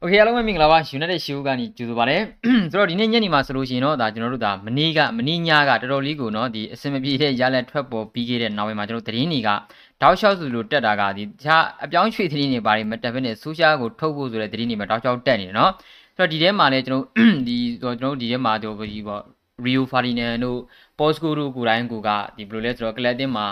โอเคအားလုံးပဲမင်္ဂလာပါ United Show ကနေကြိုဆိုပါရစေဆိုတော့ဒီနေ့ညနေမှာဆိုလို့ရှိရင်တော့ဒါကျွန်တော်တို့ဒါမနေ့ကမနေ့ညကတော်တော်လေးကိုเนาะဒီအစင်မပြေတဲ့ရလက်ထွက်ပေါ်ပြီးခဲ့တဲ့နောက်ပိုင်းမှာကျွန်တော်သတင်းတွေကတောက်လျှောက်ဆိုလို့တက်တာကဒီတခြားအပြောင်းရွှေ့သတင်းတွေဘာတွေမတက်ဘဲနဲ့ဆိုရှယ်ကိုထုတ်ဖို့ဆိုတဲ့သတင်းတွေမှာတောက်လျှောက်တက်နေတယ်เนาะဆိုတော့ဒီထဲမှာလည်းကျွန်တော်ဒီကျွန်တော်တို့ဒီထဲမှာတော့ဒီပေါ့ Rio Ferdinand တို့ Posco တို့ကိုယ်တိုင်ကိုကဒီဘယ်လိုလဲဆိုတော့ Clatin မှာ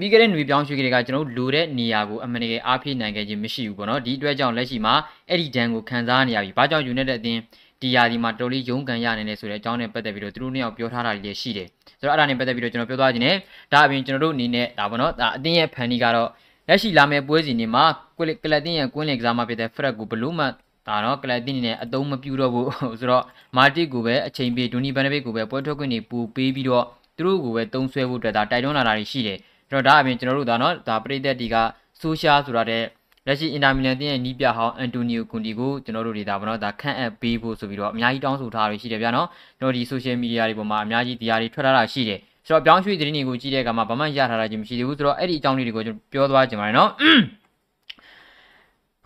ပြီးခဲ့တဲ့ຫນွေပြောင်းရွှေ့ကလေးကကျွန်တော်တို့လိုတဲ့နေရာကိုအမှန်တကယ်အားဖြည့်နိုင်ခဲ့ခြင်းမရှိဘူးပေါ့နော်ဒီအတွက်ကြောင့်လက်ရှိမှာအဲ့ဒီဒဏ်ကိုခံစားနေရပြီ။ဘာကြောင့်ယူနေတဲ့အတင်းဒီယာဒီမှာတော်လေးရုန်းကန်ရနေတယ်ဆိုတဲ့အကြောင်းနဲ့ပတ်သက်ပြီးတော့သူတို့နှစ်ယောက်ပြောထားတာတွေလည်းရှိတယ်။ဆိုတော့အဲ့ဒါနဲ့ပတ်သက်ပြီးတော့ကျွန်တော်ပြောသွားခြင်းနဲ့ဒါအပြင်ကျွန်တော်တို့အနေနဲ့ဒါပေါ့နော်ဒါအတင်းရဲ့ဖန်ဒီကတော့လက်ရှိလာမယ့်ပွဲစဉ်တွေမှာကလပ်တင်းရဲ့ကွင်းလင်ကစားမဖြစ်တဲ့ Fred ကိုဘလို့မှဒါတော့ကလပ်တင်းနေနဲ့အတုံးမပြူတော့ဘူးဆိုတော့မာတစ်ကိုပဲအချိန်ပေးဒူနီဘန်နဘစ်ကိုပဲပွဲထွက်ခွင့်တွေပူပေးပြီးတော့သူတို့ကိုပဲတုံးဆွဲဖို့အတွက်ဒါတိုက်တွန်းလာတာတွေရှိတယ်။ ကျွန်တော်ဒါအပြင်ကျွန်တော်တို့ဒါနော်ဒါပရိသတ်ဒီကဆိုရှာဆိုတာတဲ့လက်ရှိအင်တာမီလန်တင်းရဲ့နီးပြဟောင်းအန်တိုနီယိုကွန်တီကိုကျွန်တော်တို့တွေဒါဘောနော်ဒါခန့်အပ်ပေးဖို့ဆိုပြီးတော့အများကြီးတောင်းဆိုထားရရှိတယ်ဗျာနော်ကျွန်တော်ဒီဆိုရှယ်မီဒီယာတွေပေါ်မှာအများကြီးတရားတွေထွက်ထားတာရှိတယ်ဆိုတော့ပြောင်းရွှေ့သတင်းတွေကိုကြည့်တဲ့အခါမှာဘာမှရထားတာချင်းမရှိသေးဘူးဆိုတော့အဲ့ဒီအကြောင်းလေးတွေကိုကျွန်တော်ပြောသွားကြပါမယ်နော်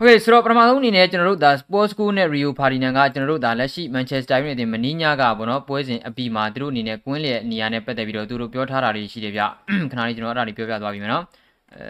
โอเคဆိုတော့ပထမဆုံးအနေနဲ့ကျွန်တော်တို့ဒါ Sports School နဲ့ Rio Ferdinand ကကျွန်တော်တို့ဒါလက်ရှိ Manchester United မနီးညကပေါ့နော်ပွဲစဉ်အပြီးမှာသူတို့အနေနဲ့ကွင်းလျက်နေရာနဲ့ပတ်သက်ပြီးတော့သူတို့ပြောထားတာတွေရှိတယ်ဗျခဏလေးကျွန်တော်အဲ့ဒါတွေပြောပြသွားပြီမယ်နော်အဲ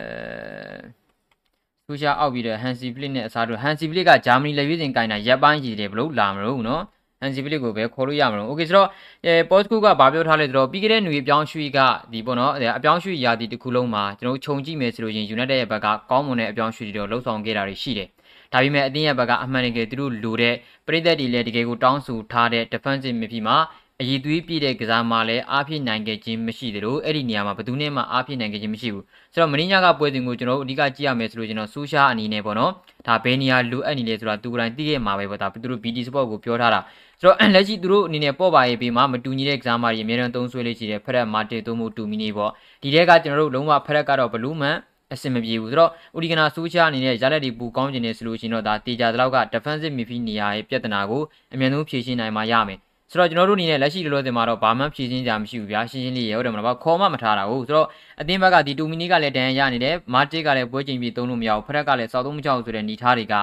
ဆူရှာအောက်ပြီးတော့ Hansi Flick နဲ့အစားတို့ Hansi Flick ကဂျာမနီလက်ရွေးစင်ကင်တာရပ်ပိုင်းကြီးတယ်ဘလို့လာမလို့နော် Angelik ကိုပဲခေါ်လို့ရမှာလို့ Okay ဆိုတော့အဲ Postco ကဘာပြောထားလဲဆိုတော့ပြီးခဲ့တဲ့ຫນွေပြောင်းရွှေ့ကဒီပေါ့နော်အပြောင်းရွှေ့ရာသီတစ်ခုလုံးမှာကျွန်တော်တို့ခြုံကြည့်မယ်ဆိုလို့ရင် United ရဲ့ဘက်ကကောင်းမွန်တဲ့အပြောင်းရွှေ့တွေတော့လှုပ်ဆောင်ခဲ့တာတွေရှိတယ်ဒါပေမဲ့အသင်းရဲ့ဘက်ကအမှန်တကယ်သူတို့လိုတဲ့ပရိသတ်တွေလည်းတကယ်ကိုတောင်းဆိုထားတဲ့ defensive midfield မှာ အည်သွေးပြည့်တဲ့ကစားမှလည်းအားဖြည့်နိုင်ခဲ့ခြင်းမရှိသလိုအဲ့ဒီနေရာမှာဘယ်သူနဲ့မှအားဖြည့်နိုင်ခဲ့ခြင်းမရှိဘူးဆိုတော့မင်းညာကပွဲစဉ်ကိုကျွန်တော်တို့အဓိကကြည့်ရမယ်ဆိုလို့ကျွန်တော်ဆူရှာအနေနဲ့ပေါ့နော်ဒါဘယ်နေရာလိုအပ်နေလဲဆိုတာသူကိုယ်တိုင်သိခဲ့မှာပဲပေါ့ဒါသူတို့ BT Sport ကိုပြောထားတာဆိုတော့လက်ရှိသူတို့အနေနဲ့ပေါ့ပါရေးပေးမှာမတူညီတဲ့ကစားမတွေအများအားသုံးဆွဲလေးရှိတယ်ဖရက်မာတေတိုမိုတူမီနီပေါ့ဒီတဲကကျွန်တော်တို့လုံးဝဖရက်ကတော့ဘလူးမန်အဆင်မပြေဘူးဆိုတော့ဥဒီကနာဆူချာအနေနဲ့ရလက်တွေပူကောင်းကျင်နေဆိုလို့ရှိရင်တော့ဒါတေချာတလောက်က defensive midfield နေရာရဲ့ပြဿနာကိုအမြန်ဆုံးဖြေရှင်းနိုင်မှာရမယ် ဆိုတော့ကျွန်တော်တို့အနေနဲ့လက်ရှိလောလောဆယ်မှာတော့ဘာမှဖြည့်ရှင်းကြမရှိဘူးဗျာရှင်းရှင်းလေးရဟုတ်တယ်မလားခေါ်မှမထားတာဟုတ်ဆိုတော့အသင်းဘက်ကဒီတူမီနီကလည်းတန်ရနေတယ်မာတစ်ကလည်းပွဲချိန်ပြီးသုံးလို့မရဘူးဖရက်ကလည်းစောက်သုံးမချောက်ဆိုတဲ့ညီထားတွေက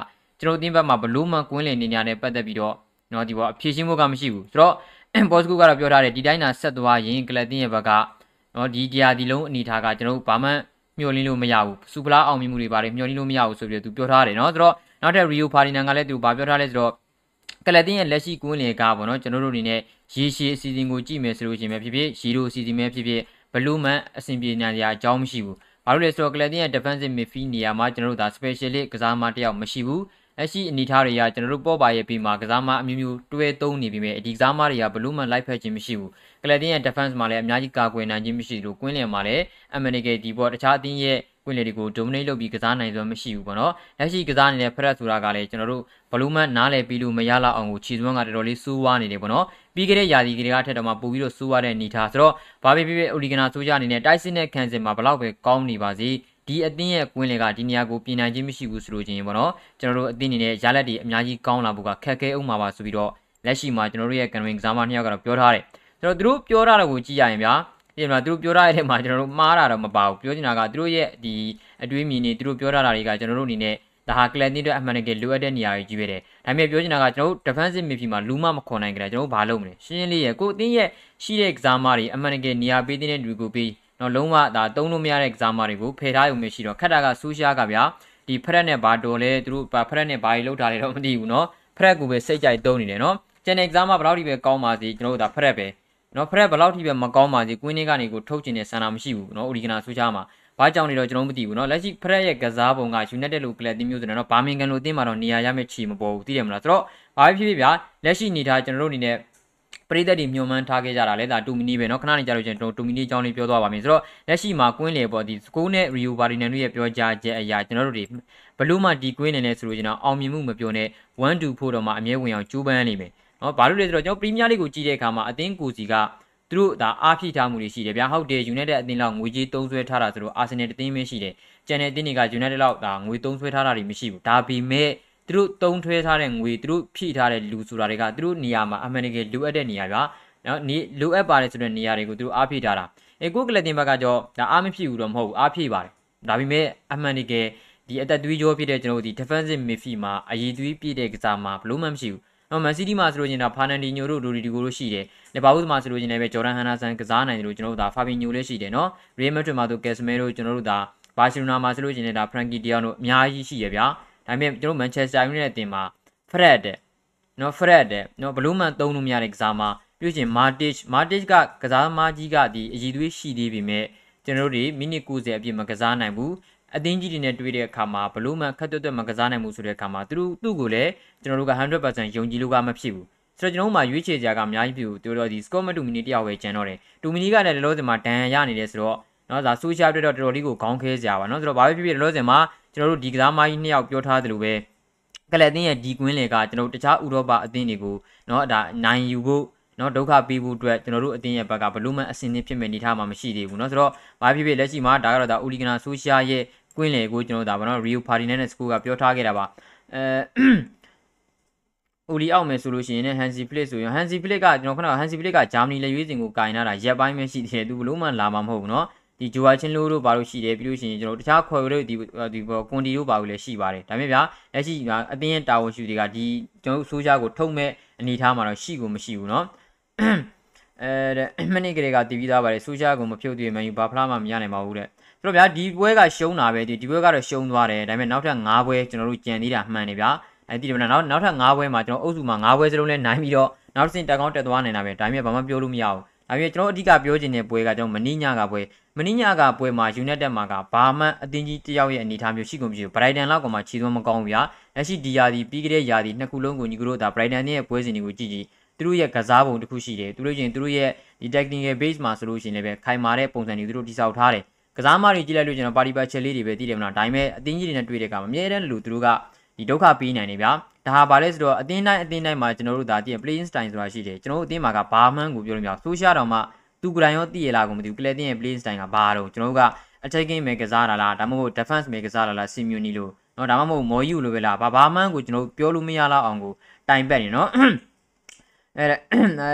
ကျွန်တော်အသင်းဘက်မှာဘလို့မှကွင်းလည်နေညာနဲ့ပတ်သက်ပြီးတော့နော်ဒီဘောအဖြည့်ရှင်းဖို့ကမရှိဘူးဆိုတော့ဘော့စကူကတော့ပြောထားတယ်ဒီတိုင်းသာဆက်သွားရင်ကလပ်တင်းရဲ့ဘက်ကနော်ဒီတရားဒီလုံးအနေထားကကျွန်တော်တို့ဘာမှမျှော်လင့်လို့မရဘူးစူပလာအောင်မြင်မှုတွေပါတယ်မျှော်လင့်လို့မရဘူးဆိုပြီးတော့သူပြောထားတယ်နော်ဆိုတော့နောက်ထပ် Rio Ferdinand ကလည်းသူဘာပြောထားလဲဆိုတော့ ကလပ်တင်းရဲ့လက်ရှိကွင်းလင်ကပေါ့နော်ကျွန်တော်တို့အနေနဲ့ရေရှည်အစီအစဉ်ကိုကြည့်မယ်ဆိုလို့ရှိရင်ပဲဖြစ်ဖြစ်ရီရိုအစီအစဉ်ပဲဖြစ်ဖြစ်ဘလူးမန်အဆင်ပြေနေကြအကြောင်းမရှိဘူးဘာလို့လဲဆိုတော့ကလပ်တင်းရဲ့ defensive midfield နေရာမှာကျွန်တော်တို့ဒါ specialist ကစားမတယောက်မရှိဘူးလက်ရှိအနေထားတွေကကျွန်တော်တို့ပေါ်ပါရဲ့ပြီးမှာကစားမအမျိုးမျိုးတွဲသုံးနေပြီမဲ့ဒီကစားမတွေကဘလူးမန်လိုက်ဖက်ခြင်းမရှိဘူးကလပ်တင်းရဲ့ defense မှာလည်းအများကြီးကာကွယ်နိုင်ခြင်းမရှိဘူးကွင်းလင်မှာလည်းအမေရိကန်ဒီပေါ်တခြားအသင်းရဲ့ ကွင်းလေတွေကို dominate လုပ်ပြီးကစားနိုင်စွမ်းမရှိဘူးပေါ့နော်လက်ရှိကစားနေတဲ့ Fred ဆိုတာကလည်းကျွန်တော်တို့ဘလူးမန်နားလည်ပြီးလို့မရလောက်အောင်ကိုခြေစွမ်းကတော်တော်လေးစိုးဝါးနေတယ်ပေါ့နော်ပြီးခဲ့တဲ့ယာတီကလေးကထက်တော့မှပို့ပြီးတော့စိုးဝါးတဲ့အနေထားဆိုတော့ဘာပဲဖြစ်ဖြစ် Oligana ဆိုကြအနေနဲ့တိုက်စစ်နဲ့ခံစင်မှာဘလောက်ပဲကောင်းနေပါစေဒီအသင်းရဲ့ကွင်းလေကဒီနေရာကိုပြင်နိုင်ခြင်းမရှိဘူးဆိုလို့ချင်းပေါ့နော်ကျွန်တော်တို့အသင်းအနေနဲ့ရလက်တွေအများကြီးကောင်းလာဖို့ကခက်ခဲအောင်မှာပါဆိုပြီးတော့လက်ရှိမှာကျွန်တော်တို့ရဲ့ကန်ဝင်ကစားမနှစ်ယောက်ကတော့ပြောထားတယ်ကျွန်တော်တို့ပြောထားတာကိုကြည့်ရရင်ဗျာ ဒီမှာသူတို့ပြောထားတဲ့ထဲမှာကျွန်တော်တို့မှားတာတော့မပါဘူးပြောချင်တာကသူတို့ရဲ့ဒီအတွေးမြင်နေသူတို့ပြောထားတာတွေကကျွန်တော်တို့အနေနဲ့ဒါဟာကလန်တင်းအတွက်အမှန်တကယ်လိုအပ်တဲ့နေရာကြီးကြီးပဲတဲ့ဒါပေမဲ့ပြောချင်တာကကျွန်တော်တို့ defensive midfield မှာလူမမခေါ်နိုင်ကြတယ်ကျွန်တော်တို့ဘာလုပ်မလဲရှင်းရှင်းလေးရကိုအတင်းရဲ့ရှိတဲ့ကစားမတွေအမှန်တကယ်နေရာပေးတဲ့လူကိုပေးနော်လုံးဝဒါတုံးလို့မရတဲ့ကစားမတွေကိုဖယ်ထားရုံမရှိတော့ခက်တာကဆူရှားကဗျာဒီဖရက်နဲ့ဘာတော်လဲသူတို့ဖရက်နဲ့ဘာကြီးလောက်ထားလဲတော့မသိဘူးနော်ဖရက်ကိုပဲစိတ်ကြိုက်တုံးနေတယ်နော်ကျန်တဲ့ကစားမဘယ်လောက်ထိပဲကောင်းပါစေကျွန်တော်တို့ဒါဖရက်ပဲ နော်ဖရက်ဘယ်လောက်ထိပဲမကောင်းပါစေကွင်းလေးကနေကိုထုတ်ကျင်တဲ့ဆန္ဒမရှိဘူးနော်အိုဒီဂနာဆူရှားမှာဘာကြောင့်လဲတော့ကျွန်တော်မသိဘူးเนาะလက်ရှိဖရက်ရဲ့ကစားပုံက United လို့ကလပ်တင်းမျိုးဆိုတော့ဘာမင်ကန်လို့တင်းမှာတော့နေရာရမယ့်ချီမပေါ်ဘူးသိတယ်မလားဆိုတော့ဘာဖြစ်ဖြစ်ဗျာလက်ရှိအနေထားကျွန်တော်တို့အနေနဲ့ပရိသတ်တွေညှို့မှန်းထားခဲ့ကြတာလဲဒါတူမီနီပဲเนาะခဏနေကြလို့ကျွန်တော်တူမီနီအကြောင်းလေးပြောသွားပါမယ်ဆိုတော့လက်ရှိမှာကွင်းလေပေါ့ဒီစကိုးနဲ့ရီယိုဘာဒီနန်တို့ရဲ့ပြောကြားချက်အရာကျွန်တော်တို့တွေဘလို့မှဒီကွင်းနေလဲဆိုလို့ကျွန်တော်အောင်မြင်မှုမပြောနဲ့1 2ဖို့တော့မှအမြဲဝင်အောင်ကြိုးပမ်းနေမယ် နော်ဘာလို့လဲဆိုတော့ကျွန်တော်ပရီးမီးယားလိကိုကြည့်တဲ့အခါမှာအသင်းကိုစီကသူတို့ဒါအားဖြည့်ထားမှုတွေရှိတယ်ဗျာဟုတ်တယ်ယူနိုက်တက်အသင်းလောက်ငွေကြေးသုံးစွဲထားတာဆိုတော့အာဆင်နယ်အသင်းပဲရှိတယ်ကျန်တဲ့အသင်းတွေကယူနိုက်တက်လောက်ဒါငွေသုံးစွဲထားတာတွေမရှိဘူးဒါပေမဲ့သူတို့သုံးထွဲထားတဲ့ငွေသူတို့ဖြည့်ထားတဲ့လူဆိုတာတွေကသူတို့နေရာမှာအမှန်တကယ်လိုအပ်တဲ့နေရာဗျာနော်နေလိုအပ်ပါတယ်ဆိုတဲ့နေရာတွေကိုသူတို့အားဖြည့်ထားတာအဲကိုကလက်တင်ဘက်ကတော့ဒါအားမဖြည့်ဘူးတော့မဟုတ်ဘူးအားဖြည့်ပါတယ်ဒါပေမဲ့အမှန်တကယ်ဒီအသက်သွေးကြောဖြစ်တဲ့ကျွန်တော်တို့ဒီ defensive midfield မှာအရေးသွေးပြည့်တဲ့ကစားမှာဘလို့မှမရှိဘူး နော်မန်စီးတီးမှာဆိုလို့ချင်းတော့ဖာနန်ဒီညိုတို့လိုဒီဒီကိုတို့ရှိတယ်။လီဗာပူးမှာဆိုလို့ချင်းလည်းပဲဂျော်ဒန်ဟန်နာဆန်ကစားနိုင်တယ်လို့ကျွန်တော်တို့ဒါဖာဘီညိုလည်းရှိတယ်နော်။ရီယယ်မက်ဒရစ်မှာဆိုကက်စမဲတို့ကျွန်တော်တို့ဒါဘာစီလိုနာမှာဆိုလို့ချင်းလည်းဒါဖရန်ကီတီယာတို့အများကြီးရှိရဗျာ။ဒါပေမဲ့ကျွန်တော်မန်ချက်စတာယူနိုက်တက်အသင်းမှာဖရက်တဲ့နော်ဖရက်တဲ့နော်ဘလူးမန်သုံးလို့မရတဲ့ကစားမှာပြီးချင်းမာတစ်မာတစ်ကကစားသမားကြီးကဒီအည်သွေးရှိသေးပေမဲ့ကျွန်တော်တို့တွေမိနစ်90အပြည့်မကစားနိုင်ဘူး အသင်းကြီးတွေနဲ့တွေ့တဲ့အခါမှာဘလို့မှခက်တွတ်တွတ်မကစားနိုင်မှုဆိုတဲ့အခါမှာသူတို့သူ့ကိုလည်းကျွန်တော်တို့က100%ယုံကြည်လို့ကမဖြစ်ဘူးဆိုတော့ကျွန်တော်တို့မှာရွေးချယ်ကြကအများကြီးပြီသူတို့ဒီ score မတူမီနီတယောက်ပဲကျန်တော့တယ်တူမီနီကလည်းလောလောဆယ်မှာဒဏ်ရာရနေတယ်ဆိုတော့နော်ဒါ social အတွက်တော့တော်တော်လေးကိုခေါင်းခဲစရာပါနော်ဆိုတော့ဘာပဲဖြစ်ဖြစ်လောလောဆယ်မှာကျွန်တော်တို့ဒီကစားမကြီးနှစ်ယောက်ပြောထားသလိုပဲကလပ်အသင်းရဲ့ဒီကွင်းလေကကျွန်တော်တို့တခြားဥရောပအသင်းတွေကိုနော်ဒါနိုင်ယူဖို့ နော်ဒုက္ခပေးဖို့အတွက်ကျွန်တော်တို့အတင်းရဲ့ဘက်ကဘလို့မှအစင်းနေဖြစ်မဲ့နေထားမှာမရှိသေးဘူးเนาะဆိုတော့ဘာဖြစ်ဖြစ်လက်ရှိမှာဒါကတော့ဒါဦးလီဂနာဆိုရှာရဲ့ကွင်းလေကိုကျွန်တော်ဒါဗောနော်ရီယိုဖာဒီနန်နဲ့စကူကပြောထားခဲ့တာပါအဲဦးလီအောက်မယ်ဆိုလို့ရှိရင်ဟန်စီဖလစ်ဆိုရင်ဟန်စီဖလစ်ကကျွန်တော်ခဏဟန်စီဖလစ်ကဂျာမနီလက်ရွေးစင်ကိုကင်လာတာရက်ပိုင်းပဲရှိသေးတယ်သူဘလို့မှလာမှာမဟုတ်ဘူးเนาะဒီဂျိုဝါချင်းလိုတို့ဘာလို့ရှိတယ်ပြီးလို့ရှိရင်ကျွန်တော်တခြားခေါ်ရတဲ့ဒီဒီကွန်တီတို့ဘာလို့လဲရှိပါတယ်ဒါပေမဲ့ဗျာလက်ရှိအတင်းရဲ့တာဝန်ရှိတွေကဒီကျွန်တော်ဆိုးရှားကိုထုံမဲ့အနေထားမှာတော့ရှိကိုမရှိဘူးเนาะ အဲမနစ်ကလေးကတည်ပြီးသားပါတယ်ဆိုးရှားကိုမဖြုတ်သေးမှယူဘာဖလားမှမရနိုင်ပါဘူးတဲ့ဆိုတော့ဗျာဒီပွဲကရှုံးတာပဲဒီဒီပွဲကတော့ရှုံးသွားတယ်ဒါပေမဲ့နောက်ထပ်၅ပွဲကျွန်တော်တို့ကြံသေးတာမှန်တယ်ဗျာအဲဒီဒီမနောက်နောက်ထပ်၅ပွဲမှာကျွန်တော်အုပ်စုမှာ၅ပွဲစလုံးလဲနိုင်ပြီးတော့နောက်တစ်ဆင့်တက်ကောင်းတက်သွားနေတာပဲဒါပေမဲ့ဘာမှပြောလို့မရဘူးဒါပေမဲ့ကျွန်တော်အဓိကပြောချင်တဲ့ပွဲကကျွန်တော်မင်းညကပွဲမင်းညကပွဲမှာ United မှာကဘာမှအသင်းကြီးတယောက်ရဲ့အနေအထားမျိုးရှိကုန်မရှိဘူး Brighton လောက်ကမှခြေသွမ်းမကောင်းဘူးဗျာလက်ရှိဒီယာဒီပြီးကြတဲ့ယာဒီနှစ်ခုလုံးကိုညီကတို့ဒါ Brighton ရဲ့ပွဲစဉ်တွေကိုကြည့်ကြည့် သူတို့ရဲ့ကစားပုံတစ်ခုရှိတယ်သူတို့ချင်းသူတို့ရဲ့ဒီ technical base မှာဆိုလို့ရှိရင်လည်းပဲခိုင်မာတဲ့ပုံစံတွေသူတို့တိစောက်ထားတယ်ကစားမတွေကြည့်လိုက်လို့ကျွန်တော်ပါတီပါချက်လေးတွေပဲသိတယ်မလားဒါပေမဲ့အတင်းကြီးတွေနဲ့တွေ့တဲ့အခါမှာအများတန်းလူသူတို့ကဒီဒုက္ခပေးနိုင်နေဗျာဒါဟာဘာလဲဆိုတော့အတင်းတိုင်းအတင်းတိုင်းမှာကျွန်တော်တို့ဒါတည် playing style ဆိုတာရှိတယ်ကျွန်တော်တို့အတင်းမှာကဘာမှန်းကိုပြောလို့မရဘူးဆိုရှာတော်မှာသူကတိုင်ရောတည်ရလားကိုမသိဘူးကလဲတင်းရဲ့ playing style ကဘာတော့ကျွန်တော်တို့က attacking ပဲကစားတာလားဒါမှမဟုတ် defense ပဲကစားတာလား simulni လို့နော်ဒါမှမဟုတ်မော်ယူလို့ပဲလားဘာဘာမှန်းကိုကျွန်တော်တို့ပြောလို့မရလောက်အောင်ကိုတိုင်ပတ်နေနော် นาะအဲအဲ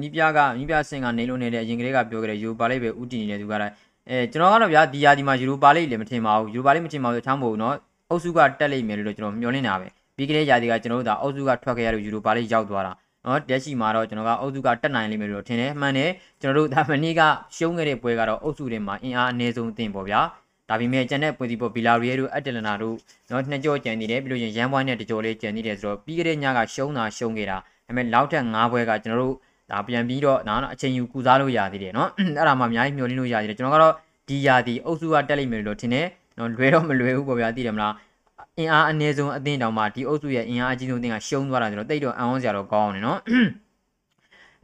ညီပြကညီပြစင်ကနေလို့နေတဲ့အရင်ကလေးကပြောခဲ့တဲ့ယူပါလိပ်ပဲဥတည်နေတဲ့သူကလည်းအဲကျွန်တော်ကတော့ဗျာဒီယာဒီမှာယူရိုပါလိပ်လည်းမထင်ပါဘူးယူရိုပါလိပ်မထင်ပါဘူးချမ်းမို့နော်အုပ်စုကတက်လိမ့်မယ်လို့ကျွန်တော်မျှော်လင့်တာပဲပြီးကလေးယာဒီကကျွန်တော်တို့ဒါအုပ်စုကထွက်ခဲ့ရလို့ယူရိုပါလိပ်ရောက်သွားတာနော်တက်ရှိမှာတော့ကျွန်တော်ကအုပ်စုကတက်နိုင်လိမ့်မယ်လို့ထင်တယ်မှန်တယ်ကျွန်တော်တို့ဒါမနေ့ကရှုံးခဲ့တဲ့ပွဲကတော့အုပ်စုထဲမှာအင်အားအနည်းဆုံးတင်ပေါ့ဗျာဒါပေမဲ့ကျန်တဲ့ပွဲစီပေါ်ဘီလာရီယဲတို့အက်တလနာတို့နော်နှစ်ကြောကြံနေတယ်ပြီးလို့ရင်ရန်ပွိုင်းနဲ့တကြောလေးကြံနေတယ်ဆိုတော့ပြီးကလေးညကရှုံးတာရှုံးခဲ့တာ ဒါပေမဲ့နောက်ထပ်၅ပွဲကကျွန်တော်တို့ဒါပြန်ပြီးတော့နော်အချိန်ယူကူစားလို့ရသေးတယ်နော်အဲ့ဒါမှအများကြီးမျှော်လင့်လို့ရသေးတယ်ကျွန်တော်ကတော့ဒီယာဒီအုပ်စုကတက်လိမ့်မယ်လို့ထင်တယ်နော်လွယ်တော့မလွယ်ဘူးပေါ့ဗျာသိတယ်မလားအင်အားအနည်းဆုံးအသင်းတောင်မှဒီအုပ်စုရဲ့အင်အားအကြီးဆုံးအသင်းကရှုံးသွားတာဆိုတော့တိတ်တော့အံ့ဩစရာတော့ကောင်းအောင်နော်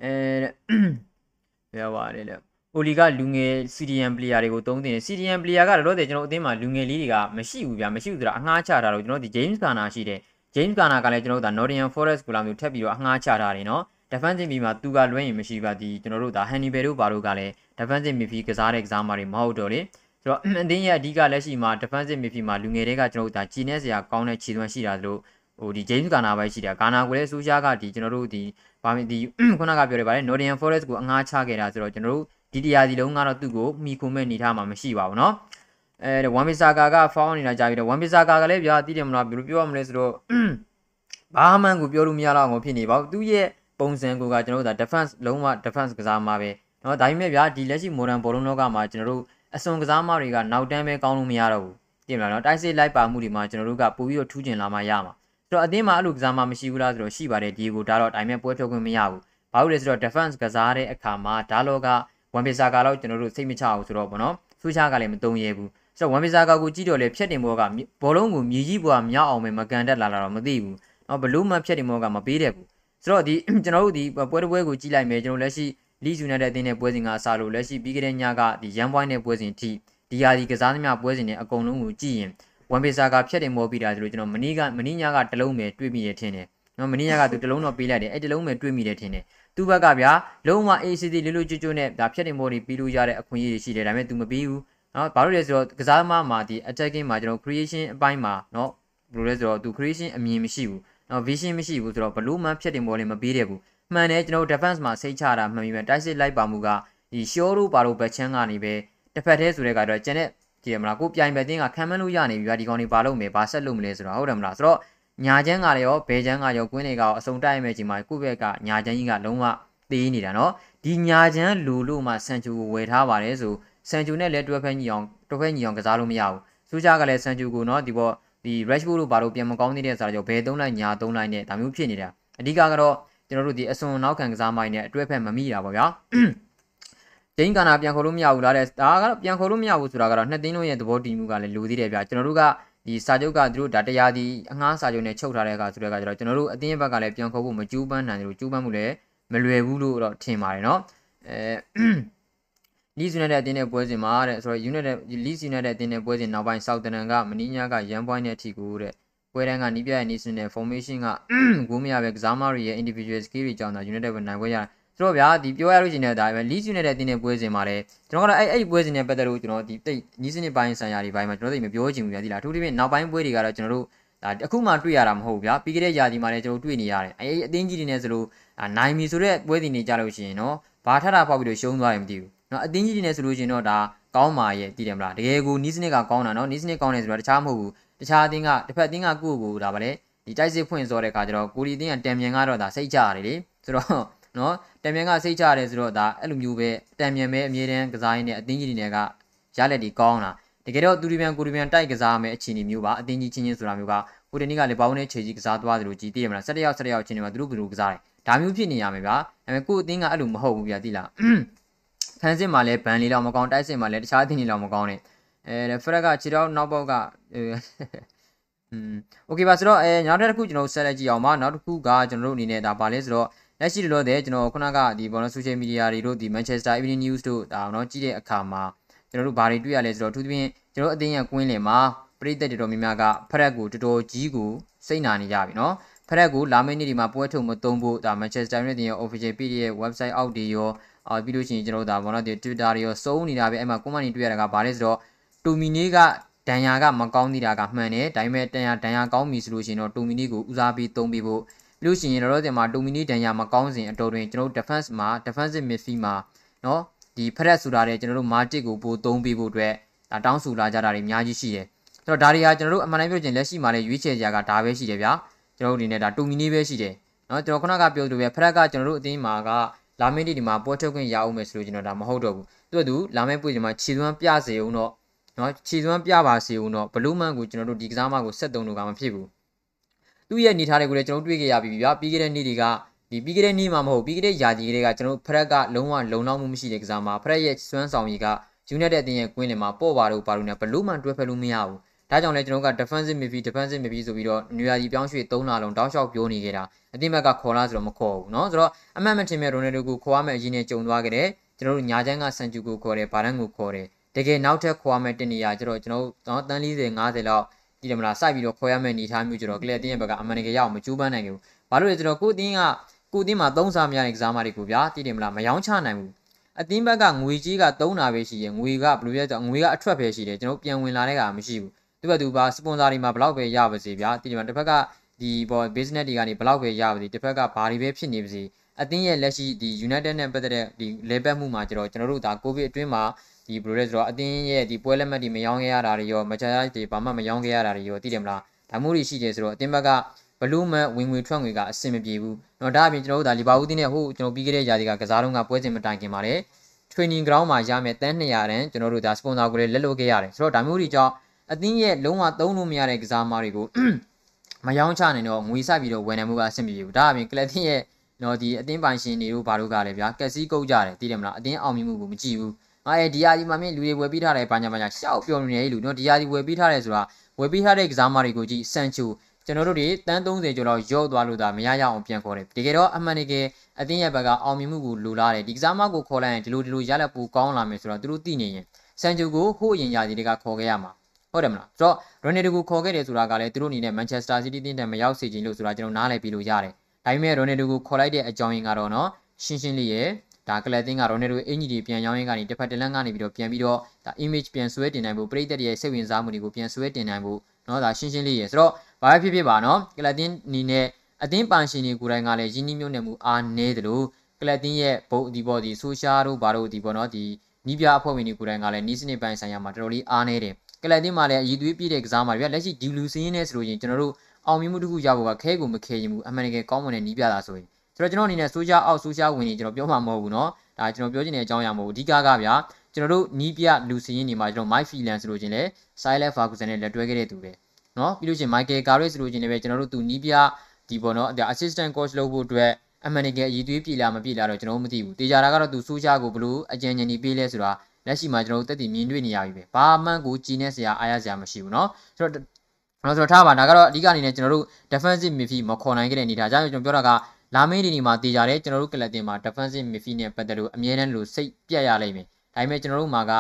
အဲဘယ်ပါတယ်လဲအိုလီကလူငယ် CDM player တွေကိုသုံးတင်တယ် CDM player ကတော့တော့ကျွန်တော်အသင်းမှာလူငယ်လေးတွေကမရှိဘူးဗျာမရှိဘူးဆိုတာအငှားချတာတော့ကျွန်တော်ဒီ James Garner ရှိတယ် James Garner ကလည်းကျွန်တော်တို့ဒါ Nottingham Forest ကိုလာမျိုးထပ်ပြီးတော့အငှားချထားတယ်နော် defensive mid မှာသူကလွှဲရင်မရှိပါဒီကျွန်တော်တို့ဒါ Hannibal တို့ဘာတို့ကလည်း defensive midfield ကစားတဲ့ကစားမာတွေမဟုတ်တော့လေဆိုတော့အသင်းရဲ့အဓိကလက်ရှိမှာ defensive midfield မှာလူငယ်တွေကကျွန်တော်တို့ဒါဂျီနေစရာကောင်းတဲ့ခြေသွမ်းရှိတာလို့ဟိုဒီ James Garner ပဲရှိတာ Garner ကိုလည်းစူးရှားကဒီကျွန်တော်တို့ဒီဗာမီဒီခုနကပြောရပါတယ် Nottingham Forest ကိုအငှားချခဲ့တာဆိုတော့ကျွန်တော်တို့ဒီတရားစီလုံးကတော့သူ့ကိုမိခုမဲ့နေထားမှာမရှိပါဘူးเนาะ အဲဝမ်ဘီဆာကာကဖောင်းနေတာကြာပြီတော့ဝမ်ဘီဆာကာကလည်းဗျာသိတယ်မလားဘယ်လိုပြောရမလဲဆိုတော့ဘာမှန်းကိုပြောလို့မရတော့အောင်ဖြစ်နေပါဘူးသူ့ရဲ့ပုံစံကိုကကျွန်တော်တို့ဒါ defense လုံးဝ defense ကစားမှာပဲเนาะဒါပေမဲ့ဗျာဒီလက်ရှိ modern ဘောလုံးလောကမှာကျွန်တော်တို့အစွန်ကစားမတွေကနောက်တန်းပဲကောင်းလို့မရတော့ဘူးပြင်မလားเนาะတိုက်စစ်လိုက်ပါမှုတွေမှာကျွန်တော်တို့ကပို့ပြီးတော့ထူးကျင်လာမှရမှာဆိုတော့အသင်းမှာအဲ့လိုကစားမမရှိဘူးလားဆိုတော့ရှိပါတယ်ဒီကိုဒါတော့ဒါပေမဲ့ပွဲဖြုတ်ခွင့်မရဘူးဘာလို့လဲဆိုတော့ defense ကစားတဲ့အခါမှာဒါလောကဝန်ပီစာကတော့ကျွန်တော်တို့စိတ်မချအောင်ဆိုတော့ဗောနော်ဆူချာကလည်းမတုံရဲဘူး ဆိုတော့ဝန်ပီစာကကိုကြည့်တော့လေဖြတ်တင်ဘောကဘောလုံးကိုမြေကြီးဘောကမြောက်အောင်ပဲမကန်တက်လာတာတော့မသိဘူး။နော်ဘလူးမဖြတ်တင်ဘောကမပေးတဲ့ဘူး။ဆိုတော့ဒီကျွန်တော်တို့ဒီပွဲတစ်ပွဲကိုကြည့်လိုက်မယ်ကျွန်တော်လက်ရှိလီယူနိုက်တက်အသင်းနဲ့ပွဲစဉ်ကအစားလို့လက်ရှိပြီးခဲ့တဲ့ညကဒီရန်ပွိုင်းနဲ့ပွဲစဉ်အထိဒီယာဒီကစားသမျှပွဲစဉ်နဲ့အကုန်လုံးကိုကြည့်ရင်ဝန်ပီစာကဖြတ်တင်ဘောပြီးတာဆိုလို့ကျွန်တော်မနီးကမနီးညကတလုံးပဲတွေးမိရထင်တယ်။နော်မနီးညကသူတလုံးတော့ပေးလိုက်တယ်အဲ့တလုံးပဲတွေးမိတယ်ထင်တယ်။သူ့ဘက်ကဗျာလုံးဝ ACD လေးလိုကျွတ်ကျွတ်နဲ့ဒါဖြတ်တင်မို့နေပြီးလို့ရတဲ့အခွင့်အရေးရှိတယ်ဒါပေမဲ့ तू မပြီးဘူး နော်ဘာလို့လဲဆိုတော့ကစားသမားမှာဒီ attacking မှာကျွန်တော် creation အပိုင်းမှာနော်ဘယ်လိုလဲဆိုတော့သူ creation အမြင်မရှိဘူးနော် vision မရှိဘူးဆိုတော့ဘလို့မှဖြစ်တင်ပေါ်လည်းမပေးတဲ့ဘူးမှန်တယ်ကျွန်တော် defense မှာစိတ်ချတာမှန်ပြီပဲတိုက်စစ်လိုက်ပါမှုကဒီ short တို့ဘာလို့ back chance ကနေပဲတစ်ဖက်တည်းဆိုတဲ့ကတော့ကျန်တဲ့ကြည့်ရမလားကိုပြိုင်ပဲတင်းကခံမလို့ရနေပြီဗျာဒီကောင်တွေဘာလုပ်မလဲဘာဆက်လုပ်မလဲဆိုတာဟုတ်တယ်မလားဆိုတော့ညာချမ်းကလည်းရောဘဲချမ်းကရောကွင်းတွေကရောအစုံတိုက်ရမယ့်ချိန်မှာကိုယ့်ဘက်ကညာချမ်းကြီးကလုံးဝသေးနေတာနော်ဒီညာချမ်းလူလို့မှဆန်ချူကိုဝယ်ထားပါတယ်ဆို စန်ချူနဲ့လည်းတွဲဖက်ညီအောင်တွဲဖက်ညီအောင်ကစားလို့မရဘူးစူးချကလည်းစန်ချူကိုเนาะဒီပေါ်ဒီ Rashford လို့ဘာလို့ပြန်မကောင်းသေးတဲ့ဆိုတော့ဘယ်သုံးလိုက်ညာသုံးလိုက်နဲ့ဒါမျိုးဖြစ်နေတာအဓိကကတော့ကျွန်တော်တို့ဒီအစွန်နောက်ခံကစားမိုင်းနဲ့အတွဲဖက်မမိတာပေါ့ဗျာဂျိန်းကာနာပြန်ခေါ်လို့မရဘူးလားတဲ့ဒါကတော့ပြန်ခေါ်လို့မရဘူးဆိုတာကတော့နှစ်သိန်းလုံးရဲ့သဘောတည်မှုကလည်းလိုသေးတယ်ဗျာကျွန်တော်တို့ကဒီစာချုပ်ကသူတို့ဒါတရားဒီအငှားစာချုပ်နဲ့ချုပ်ထားတဲ့အခါဆိုတဲ့အခါကျတော့ကျွန်တော်တို့အတင်းဘက်ကလည်းပြန်ခေါ်ဖို့မကြိုးပမ်းနိုင်တယ်လို့ကြိုးပမ်းမှုလည်းမလွယ်ဘူးလို့တော့ထင်ပါတယ်เนาะအဲ လီဇူနိုက်တက်အတင်းနဲ့ပွဲစဉ်မှာတဲ့ဆိုတော့ unit လီဇူနိုက်တက်အတင်းနဲ့ပွဲစဉ်နောက်ပိုင်းဆောက်တန်ကမနီညာကရန်ပွိုင်းတဲ့အထိကိုတဲ့ပွဲတန်းကနီးပြရဲ့ national formation ကဂိုးမရပဲကစားမတွေရဲ့ individual skill တွေကြောင့်သာ united ဝင်နိုင်ပွဲရတယ်ဆိုတော့ဗျာဒီပြောရလို့ရှိရင်ဒါပဲ league united တင်းတဲ့ပွဲစဉ်မှာလည်းကျွန်တော်ကတော့အဲ့အဲ့ပွဲစဉ်နဲ့ပတ်သက်လို့ကျွန်တော်ဒီတိတ်နီးစနစ်ပိုင်းဆိုင်ရာတွေပိုင်းမှာကျွန်တော်သိမပြောချင်ဘူးဗျာဒီလားအထူးသဖြင့်နောက်ပိုင်းပွဲတွေကတော့ကျွန်တော်တို့ဒါအခုမှတွေ့ရတာမဟုတ်ဘူးဗျာပြီးခဲ့တဲ့ယာဒီမှာလည်းကျွန်တော်တွေ့နေရတယ်အဲ့အတင်းကြီးတွေနဲ့ဆိုလို့နိုင်မီဆိုတဲ့ပွဲစဉ်တွေကြလို့ရှိရင်နော်ဘာထတာပေါက်ပြီးတော့ရှုံးသွားတယ်မသိဘူး နော်အတင်းကြီးတွေနဲ့ဆိုလို့ရှိရင်တော့ဒါကောင်းပါရဲ့တည်တယ်မလားတကယ်ကိုနီးစနစ်ကကောင်းတာနော်နီးစနစ်ကောင်းတယ်ဆိုတော့တခြားမဟုတ်ဘူးတခြားအတင်းကတစ်ဖက်အတင်းကကိုယ့်ကိုဒါဗလဲဒီတိုက်စစ်ဖွင့်စောတဲ့ခါကျတော့ကိုလီတင်းကတံမြန်ကတော့ဒါစိတ်ကြရတယ်လေဆိုတော့နော်တံမြန်ကစိတ်ချရတယ်ဆိုတော့ဒါအဲ့လိုမျိုးပဲတံမြန်ပဲအမြဲတမ်းကစားရင်းနဲ့အတင်းကြီးတွေနဲ့ကရလက်တွေကောင်းတာတကယ်တော့သူရီပြန်ကိုရီပြန်တိုက်ကစားမယ်အခြေအနေမျိုးပါအတင်းကြီးချင်းချင်းဆိုတာမျိုးကဟိုတနေ့ကလည်းဘောင်းနဲ့ခြေကြီးကစားသွားတယ်လို့ကြည်သိရမလား၁၁ရောက်၁၁ရောက်ချင်းတွေမှာသူတို့ကလူကစားတယ်ဒါမျိုးဖြစ်နေရမယ်ဗျာဒါပေမဲ့ကိုအတင်းကအဲ့လိုမဟုတ်ဘူးဗျာသိလား ခန်းစစ်မှာလည်းဘန်လေးလောက်မကောင်းတိုက်စစ်မှာလည်းတခြားအတင်းကြီးလောက်မကောင်းနဲ့အဲဖရက်ကခြေတော့နောက်ပေါက်ကอืมโอเคပါဆိုတော့အဲနောက်တစ်ခုကျွန်တော်ဆက်လက်ကြည့်အောင်ပါနောက်တစ်ခုကကျွန်တော်တို့အနေနဲ့ဒါပါလဲဆိုတော့လက်ရှိလောတဲ့ကျွန်တော်ခုနကဒီဘောနော်ဆိုရှယ်မီဒီယာတွေတို့ဒီ Manchester Evening News တို့ဒါတော့ကြည့်တဲ့အခါမှာကျွန်တော်တို့ဘာတွေတွေ့ရလဲဆိုတော့အထူးသဖြင့်ကျွန်တော်အတင်းရကွင်းလင်မှာပရိသတ်တော်တော်များများကဖရက်ကိုတော်တော်ကြီးကိုစိတ်နာနေကြပြီနော်ဖရက်ကိုလာမယ့်နေ့ဒီမှာပွဲထုတ်မသုံးဖို့ဒါ Manchester United ရဲ့ official page ရဲ့ website အောက်တွေရော အာပြီးလို့ရှိရင်ကျွန်တော်တို့ဒါဘောနော်ဒီ Twitter တွေရောစုံနေတာပဲအဲ့မှာ comment တွေတွေ့ရတာကဘာလဲဆိုတော့တူမီနီကဒန်ယာကမကောင်းသေးတာကမှန်တယ်ဒါပေမဲ့တန်ယာဒန်ယာကောင်းပြီဆိုလို့ရှိရင်တော့တူမီနီကိုဦးစားပေးသုံးပြီးဖို့ပြီးလို့ရှိရင်တော့တင်မှာဒိုမီနီဒန်ယာမကောင်းစဉ်အတော်တွင်ကျွန်တော်တို့ defense မှာ defensive midfield မှာเนาะဒီဖရက်ဆိုတာတဲ့ကျွန်တော်တို့မာတစ်ကိုပိုသုံးပေးဖို့အတွက်ဒါတောင်းဆိုလာကြတာတွေအများကြီးရှိတယ်။ဆိုတော့ဒါတွေကကျွန်တော်တို့အမှန်တမ်းပြောချင်လက်ရှိမှာလည်းရွေးချယ်ကြတာဒါပဲရှိတယ်ဗျာ။ကျွန်တော်တို့ဒီနေ့ဒါတူမီနီပဲရှိတယ်။เนาะကျွန်တော်ခုနကပြောလို့ပဲဖရက်ကကျွန်တော်တို့အသင်းမှာက လာမယ့်နေ့ဒီမှာပွဲထုတ်ခွင့်ရအောင်မယ်ဆိုလို့ကျွန်တော်ဒါမဟုတ်တော့ဘူးသူကသူလာမယ့်ပွဲဒီမှာခြေသွမ်းပြစေအောင်တော့နော်ခြေသွမ်းပြပါစေအောင်တော့ဘလူးမန်ကိုကျွန်တော်တို့ဒီကစားမကိုဆက်သုံးလို့ကမဖြစ်ဘူးသူ့ရဲ့နေထားတွေကိုလည်းကျွန်တော်တွေ့ကြရပြီဗျာပြီးခဲ့တဲ့နေ့တွေကဒီပြီးခဲ့တဲ့နေ့မှာမဟုတ်ပြီးခဲ့တဲ့ရာသီတွေကကျွန်တော်ဖရက်ကလုံးဝလုံလောက်မှုမရှိတဲ့ကစားမဖရက်ရဲ့စွမ်းဆောင်ရည်ကယူနိုက်တက်အသင်းရဲ့ကွင်းလင်မှာပော့ပါတော့ပါလို့နဲ့ဘလူးမန်တွဲဖက်လို့မရဘူး ဒါကြောင့်လည်းကျွန်တော်က defensive midfield defensive midfield ဆိုပြီးတော့နျူယာကြီးပြောင်းရွှေ့၃လလုံးတောက်လျှောက်ပြောနေခဲ့တာအသင်းဘက်ကခေါ်လားဆိုတော့မခေါ်ဘူးเนาะဆိုတော့အမှန်မှန်ထင်မဲ့ရိုနယ်ဒိုကိုခေါ်ရမယ့်အရင်နဲ့ကြုံသွားခဲ့တယ်ကျွန်တော်တို့ညာချမ်းကဆန်ဂျူကိုခေါ်တယ်ဘာရန်ကိုခေါ်တယ်တကယ်နောက်ထပ်ခေါ်ရမယ့်တင်နေရကျွန်တော်ကျွန်တော်တန်း40 50လောက်ဒီတယ်မလားစိုက်ပြီးတော့ခေါ်ရမယ့်အနေထားမျိုးကျတော့ကလပ်တင်းရဲ့ဘက်ကအမှန်တကယ်ရအောင်မကြိုးပမ်းနိုင်ဘူးဘာလို့လဲဆိုတော့ကိုတင်းကကိုတင်းမှာသုံးစားမရတဲ့ကစားမတွေကိုဗျာတည်တယ်မလားမယောင်းချနိုင်ဘူးအတင်းဘက်ကငွေကြီးကသုံးတာပဲရှိရင်ငွေကဘယ်လိုလဲဆိုတော့ငွေကအထွက်ပဲရှိတယ်ကျွန်တော်ပြန်ဝင်လာတဲ့ကမရှိဘူး သူကသူပါစပွန်ဆာတွေမှာဘလောက်ပဲရပါစေဗျာတည်တယ်မလားတစ်ဖက်ကဒီပေါ် business တွေကနေဘလောက်ပဲရပါစေတစ်ဖက်ကဘာတွေပဲဖြစ်နေပါစေအတင်းရဲ့လက်ရှိဒီ United နဲ့ပတ်သက်တဲ့ဒီလေပတ်မှုမှာကျတော့ကျွန်တော်တို့ဒါကိုဗစ်အတွင်းမှာဒီဘယ်လိုလဲဆိုတော့အတင်းရဲ့ဒီပွဲလက်မှတ်တွေမယောင်းခဲ့ရတာတွေရောမချာတွေဘာမှမယောင်းခဲ့ရတာတွေရောသိတယ်မလားဒါမျိုးတွေရှိတယ်ဆိုတော့အတင်းဘက်ကဘလူးမန်ဝင်ငွေထွက်ငွေကအဆင်မပြေဘူး။တော့ဒါအပြင်ကျွန်တော်တို့ဒါလီဗာပူးတင်းနဲ့ဟိုကျွန်တော်ပြီးခဲ့တဲ့ຢာဒီကကစားတော့ကပွဲစဉ်မတိုင်ခင်ပါတယ်။ training ground မှာရမယ်တန်း200တန်းကျွန်တော်တို့ဒါစပွန်ဆာကိုလည်းလက်လွတ်ခဲ့ရတယ်။ဆိုတော့ဒါမျိုးတွေကြောင့် အတင်းရဲ့လုံးဝသုံးလို့မရတဲ့ကစားမားတွေကိုမယောင်းချနိုင်တော့ငွေဆက်ပြီးတော့ဝယ်နိုင်မှုကအဆင်ပြေဘူး။ဒါအပြင်ကလပ်တင်းရဲ့နော်ဒီအတင်းပိုင်ရှင်တွေတို့ဘာတို့ကလည်းဗျာကက်စီကုတ်ကြတယ်သိတယ်မလားအတင်းအောင်မြင်မှုကိုမကြည့်ဘူးငါရဲ့ဒီယာဒီမှာမြင်လူတွေဝယ်ပေးထားတယ်ဘာညာဘာညာရှောက်ပြောနေတယ်လူနော်ဒီယာဒီဝယ်ပေးထားတယ်ဆိုတာဝယ်ပေးထားတဲ့ကစားမတွေကိုကြည့်စန်ချူကျွန်တော်တို့တွေတန်း30ကျော်လောက်ရော့သွားလို့ဒါမရရအောင်ပြန်ခေါ်တယ်တကယ်တော့အမှန်တကယ်အတင်းရဲ့ဘက်ကအောင်မြင်မှုကိုလိုလားတယ်ဒီကစားမကိုခေါ်လိုက်ရင်ဒီလိုဒီလိုရလက်ပူကောင်းလာမယ်ဆိုတော့သူတို့သိနေရင်စန်ချူကိုဟိုးအရင်ယာဒီတွေကခေါ်ခဲ့ရမှာ ဟုတ်တယ်မလားဆိုတော့ရိုနယ်ဒိုကိုခေါ်ခဲ့တယ်ဆိုတာကလည်းသူတို့အနေနဲ့မန်ချက်စတာစီးတီးတင်းတန်မရောက်စေချင်လို့ဆိုတာကျွန်တော်နားလည်ပြီးလို့ရတယ်ဒါပေမဲ့ရိုနယ်ဒိုကိုခေါ်လိုက်တဲ့အကြောင်းရင်းကတော့နော်ရှင်းရှင်းလေးရဲ့ဒါကလပ်တင်းကရိုနယ်ဒိုအင်ဂျီတွေပြန်ရောင်းရင်းကနေတစ်ဖက်တစ်လမ်းကနေပြီးတော့ပြန်ပြီးတော့ဒါ image ပြန်ဆွဲတင်နိုင်ဖို့ပရိသတ်တွေရဲ့စိတ်ဝင်စားမှုတွေကိုပြန်ဆွဲတင်နိုင်ဖို့နော်ဒါရှင်းရှင်းလေးရဲ့ဆိုတော့ဘာပဲဖြစ်ဖြစ်ပါနော်ကလပ်တင်းအနေနဲ့အသင်းပန်ရှင်တွေကိုယ်တိုင်ကလည်းရင်းနှီးမြှုပ်နှံမှုအားနည်းတယ်လို့ကလပ်တင်းရဲ့ဘုံဒီပေါ်ဒီဆိုရှာတို့ဘာတို့ဒီပေါ်နော်ဒီနီးပြအဖွဲ့ဝင်တွေကိုယ်တိုင်ကလည်းနီးစနစ်ပိုင်းဆိုင်ရာမှာတော်တော်လေးအားနည်းတယ် ကလပ်တင်မှာလည်းအည်သွေးပြည့်တဲ့ကစားမှာဗျလက်ရှိဒီလူစင်းနဲ့ဆိုလို့ရင်ကျွန်တော်တို့အောင်မြင်မှုတစ်ခုရဖို့ကခဲကိုမခဲရင်ဘူးအမှန်တကယ်ကောင်းမွန်တဲ့နီးပြတာဆိုရင်ဆိုတော့ကျွန်တော်အနေနဲ့ဆိုရှာအောက်ဆိုရှာဝင်နေကျွန်တော်ပြောမှာမဟုတ်ဘူးเนาะဒါကျွန်တော်ပြောချင်တဲ့အကြောင်းအရာမဟုတ်ဘူးအဓိကကဗျာကျွန်တော်တို့နီးပြလူစင်းနေမှာကျွန်တော် Mike Phelan ဆိုလို့ချင်းလဲ Silent Ferguson နဲ့လက်တွဲခဲ့တဲ့သူပဲเนาะပြီးလို့ချင်း Michael Carrick ဆိုလို့ချင်းလည်းပဲကျွန်တော်တို့သူနီးပြဒီပေါ်เนาะ assistant coach လုပ်ဖို့အတွက်အမှန်တကယ်အည်သွေးပြည်လာမပြည်လာတော့ကျွန်တော်မသိဘူးတေချာတာကတော့သူဆိုရှာကိုဘလို့အကြံဉာဏ်ကြီးပေးလဲဆိုတာ လက်ရှိမှာကျွန်တော်တို့တက်တည်မြင်တွေ့နေရပြီပဲဘာမှကိုကြီးနေစရာအားရစရာမရှိဘူးเนาะဆိုတော့ကျွန်တော်ဆိုထားပါဒါကတော့အဓိကအနေနဲ့ကျွန်တော်တို့ defensive midfield မခေါ်နိုင်ခဲ့တဲ့အနေထားကြောင့်ကျွန်တော်ပြောတာကလာမေးဒီနီမှာတေးကြတယ်ကျွန်တော်တို့ကလပ်တင်မှာ defensive midfield နဲ့ပတ်သက်လို့အမြဲတမ်းလို့စိတ်ပြတ်ရလိမ့်မယ်ဒါပေမဲ့ကျွန်တော်တို့မှာက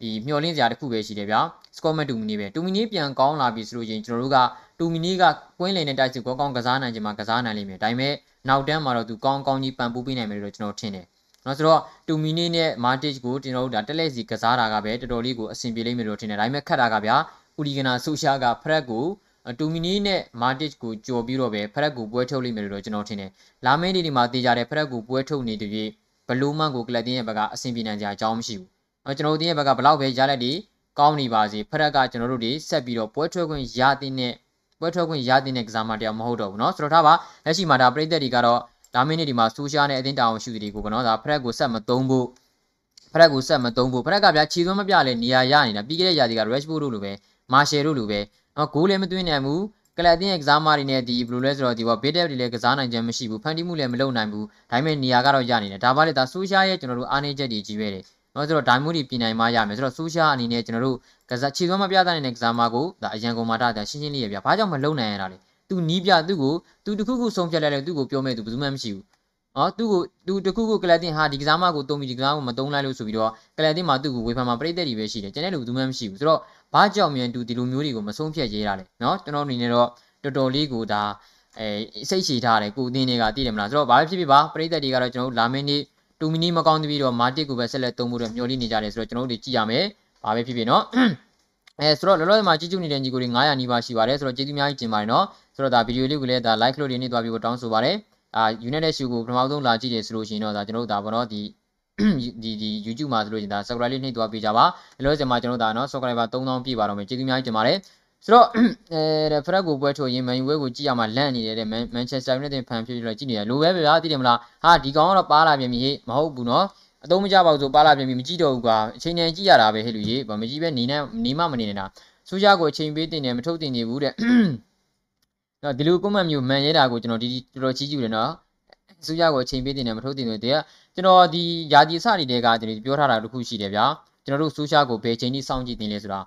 ဒီမျှော်လင့်စရာတစ်ခုပဲရှိတယ်ဗျာ score မဲ့တူမီနီပဲတူမီနီပြန်ကောင်းလာပြီဆိုလို့ရင်ကျွန်တော်တို့ကတူမီနီကကွင်းလင်နဲ့တိုက်စစ်ကောကောင်းကစားနိုင်ခြင်းမှာကစားနိုင်လိမ့်မယ်ဒါပေမဲ့နောက်တန်းမှာတော့သူကောင်းကောင်းကြီးပံ့ပိုးပေးနိုင်မယ်လို့ကျွန်တော်ထင်တယ် နော်ဆိုတော့တူမီနီနဲ့မာတစ်ကိုကျွန်တော်တို့ဒါတက်လက်စီကစားတာကပဲတော်တော်လေးကိုအဆင်ပြေလိမ့်မယ်လို့ထင်တယ်ဒါပေမဲ့ခတ်တာကဗျာဥဒီဂနာဆူရှာကဖရက်ကိုတူမီနီနဲ့မာတစ်ကိုကြော်ပြီးတော့ပဲဖရက်ကိုပွဲထုတ်လိမ့်မယ်လို့ကျွန်တော်ထင်တယ်လာမင်းဒီဒီမှာတေးကြတဲ့ဖရက်ကိုပွဲထုတ်နေတဲ့ပြီးဘလူးမန်ကိုကလပ်တင်းရဲ့ဘက်ကအဆင်ပြေနိုင်ကြအကြောင်းမရှိဘူးနော်ကျွန်တော်တို့တင်းရဲ့ဘက်ကဘလောက်ပဲရလက်ဒီကောင်းနေပါစေဖရက်ကကျွန်တော်တို့တွေဆက်ပြီးတော့ပွဲထွက်ခွင့်ရတဲ့နဲ့ပွဲထွက်ခွင့်ရတဲ့ကစားမတရားမဟုတ်တော့ဘူးเนาะဆိုတော့ထားပါလက်ရှိမှာဒါပြည်သက်တွေကတော့ ဒါမင်းနေဒီမှာဆူရှာနဲ့အတင်းတောင်ရှူတွေကိုကနော်ဒါဖရက်ကိုဆက်မသုံးဖို့ဖရက်ကိုဆက်မသုံးဖို့ဖရက်ကဗျာခြေသွမ်းမပြလဲနေရာရနေတာပြီးခဲ့တဲ့ရာသီက Rashford တို့လိုပဲမာရှယ်တို့လိုပဲနော်ဂိုးလည်းမသွင်းနိုင်ဘူးကလပ်တင်းရဲ့ကစားမတွေနဲ့ဒီဘယ်လိုလဲဆိုတော့ဒီဘောဘေးတက်တွေလည်းကစားနိုင်ခြင်းမရှိဘူးဖန်တီးမှုလည်းမလုပ်နိုင်ဘူးဒါပေမဲ့နေရာကတော့ရနေတယ်ဒါပါလေဒါဆူရှာရဲ့ကျွန်တော်တို့အားနေချက်တွေကြီးပဲတယ်နော်ဆိုတော့ဒိုင်မို့ဒီပြင်နိုင်မှရမယ်ဆိုတော့ဆူရှာအနေနဲ့ကျွန်တော်တို့ကစားခြေသွမ်းမပြတဲ့တဲ့ကစားမကိုဒါအရန်ကုန်မာတာဒါရှင်းရှင်းလေးရပြဘာကြောင့်မလုံနိုင်ရတာလဲ သူနီးပြသူ့ကိုသူတခုခုဆုံးဖြတ်လိုက်တယ်သူ့ကိုပြောမဲ့သူဘယ်သူမှမရှိဘူးနော်သူ့ကိုသူတခုခုကလပ်တင်ဟာဒီကစားမကိုတုံးပြီးဒီကစားကိုမတုံးလိုက်လို့ဆိုပြီးတော့ကလပ်တင်မှာသူ့ကိုဝေဖန်မှာပြိသက်တွေပဲရှိတယ်ကျန်တဲ့လူဘယ်သူမှမရှိဘူးဆိုတော့ဘာကြောင့်မြန်သူဒီလိုမျိုးတွေကိုမဆုံးဖြတ်ရေးတာလဲနော်ကျွန်တော်အနေနဲ့တော့တော်တော်လေးကိုဒါအဲစိတ်ရှည်ထားတယ်ကိုအင်းတွေကသိတယ်မလားဆိုတော့ဘာပဲဖြစ်ဖြစ်ပါပြိသက်တွေကတော့ကျွန်တော်တို့လာမင်းနေ့တူမီနီမကောင်းပြီးတော့မာတစ်ကိုပဲဆက်လက်သုံးဖို့တော့မျှော်လင့်နေကြတယ်ဆိုတော့ကျွန်တော်တို့ကြည့်ရမယ်ဘာပဲဖြစ်ဖြစ်နော်အဲဆိုတော့လောလောဆယ်မှာကြည့်ကြည့်နေတဲ့ညီကိုတွေ900နီးပါးရှိပါတယ်ဆိုတော့ကျေးဇူးအများကြီးတင်ပါတယ်နော် ဆိုတော့ဒါဗီဒီယိုလေးကိုလည်းဒါ like လို့နေနေသွားပြီးတော့တောင်းဆိုပါတယ်အာ United Shoe ကိုပထမဆုံးလာကြည့်တယ်ဆိုလို့ရှိရင်တော့ဒါကျွန်တော်တို့ဒါဘောနော်ဒီဒီဒီ YouTube မှာဆိုလို့ရှိရင်ဒါ subscribe လေးနှိပ်သွားပေးကြပါလောလောဆယ်မှာကျွန်တော်တို့ဒါနော် subscriber 3000ပြည့်ပါတော့မယ်ကျေးဇူးအများကြီးတင်ပါတယ်ဆိုတော့အဲဖရက်ကိုပွဲထိုးရင်မန်ယူဝဲကိုကြည့်ရမှာလန့်နေတယ်တဲ့မန်ချက်စတာယူနိုက်တက်ဖန်ဖြစ်ပြီးတော့ကြည့်နေတယ်လိုပဲဗျာသိတယ်မလားဟာဒီကောင်ကတော့ပါလာပြန်ပြီမဟုတ်ဘူးနော်အသုံးမကျပါဘူးဆိုပါလာပြန်ပြီမကြည့်တော့ဘူးကွာအချိန်နဲ့ကြည့်ရတာပဲဟဲ့လူကြီးဘာမကြည့်ပဲနေနဲ့နေမှမနေနေတာဆူရှာကိုအချိန်ပေးတင်တယ်မထုတ်တင်နေဘူးတဲ့ နော်ဒီလိုကွန်မန့်မျိုးမှန်ရဲတာကိုကျွန်တော်ဒီတော်တော်ချီးကျူးတယ်နော်ဆူရှာကိုအချိန်ပေးတင်တယ်မထုတ်တင်ဘူးတဲ့ကျွန်တော်ဒီယာဒီစရီတွေကကျွန်တော်ပြောထားတာတခုရှိတယ်ဗျာကျွန်တော်တို့ဆူရှာကိုဘယ်ချိန်ထိစောင့်ကြည့်တင်လဲဆိုတာ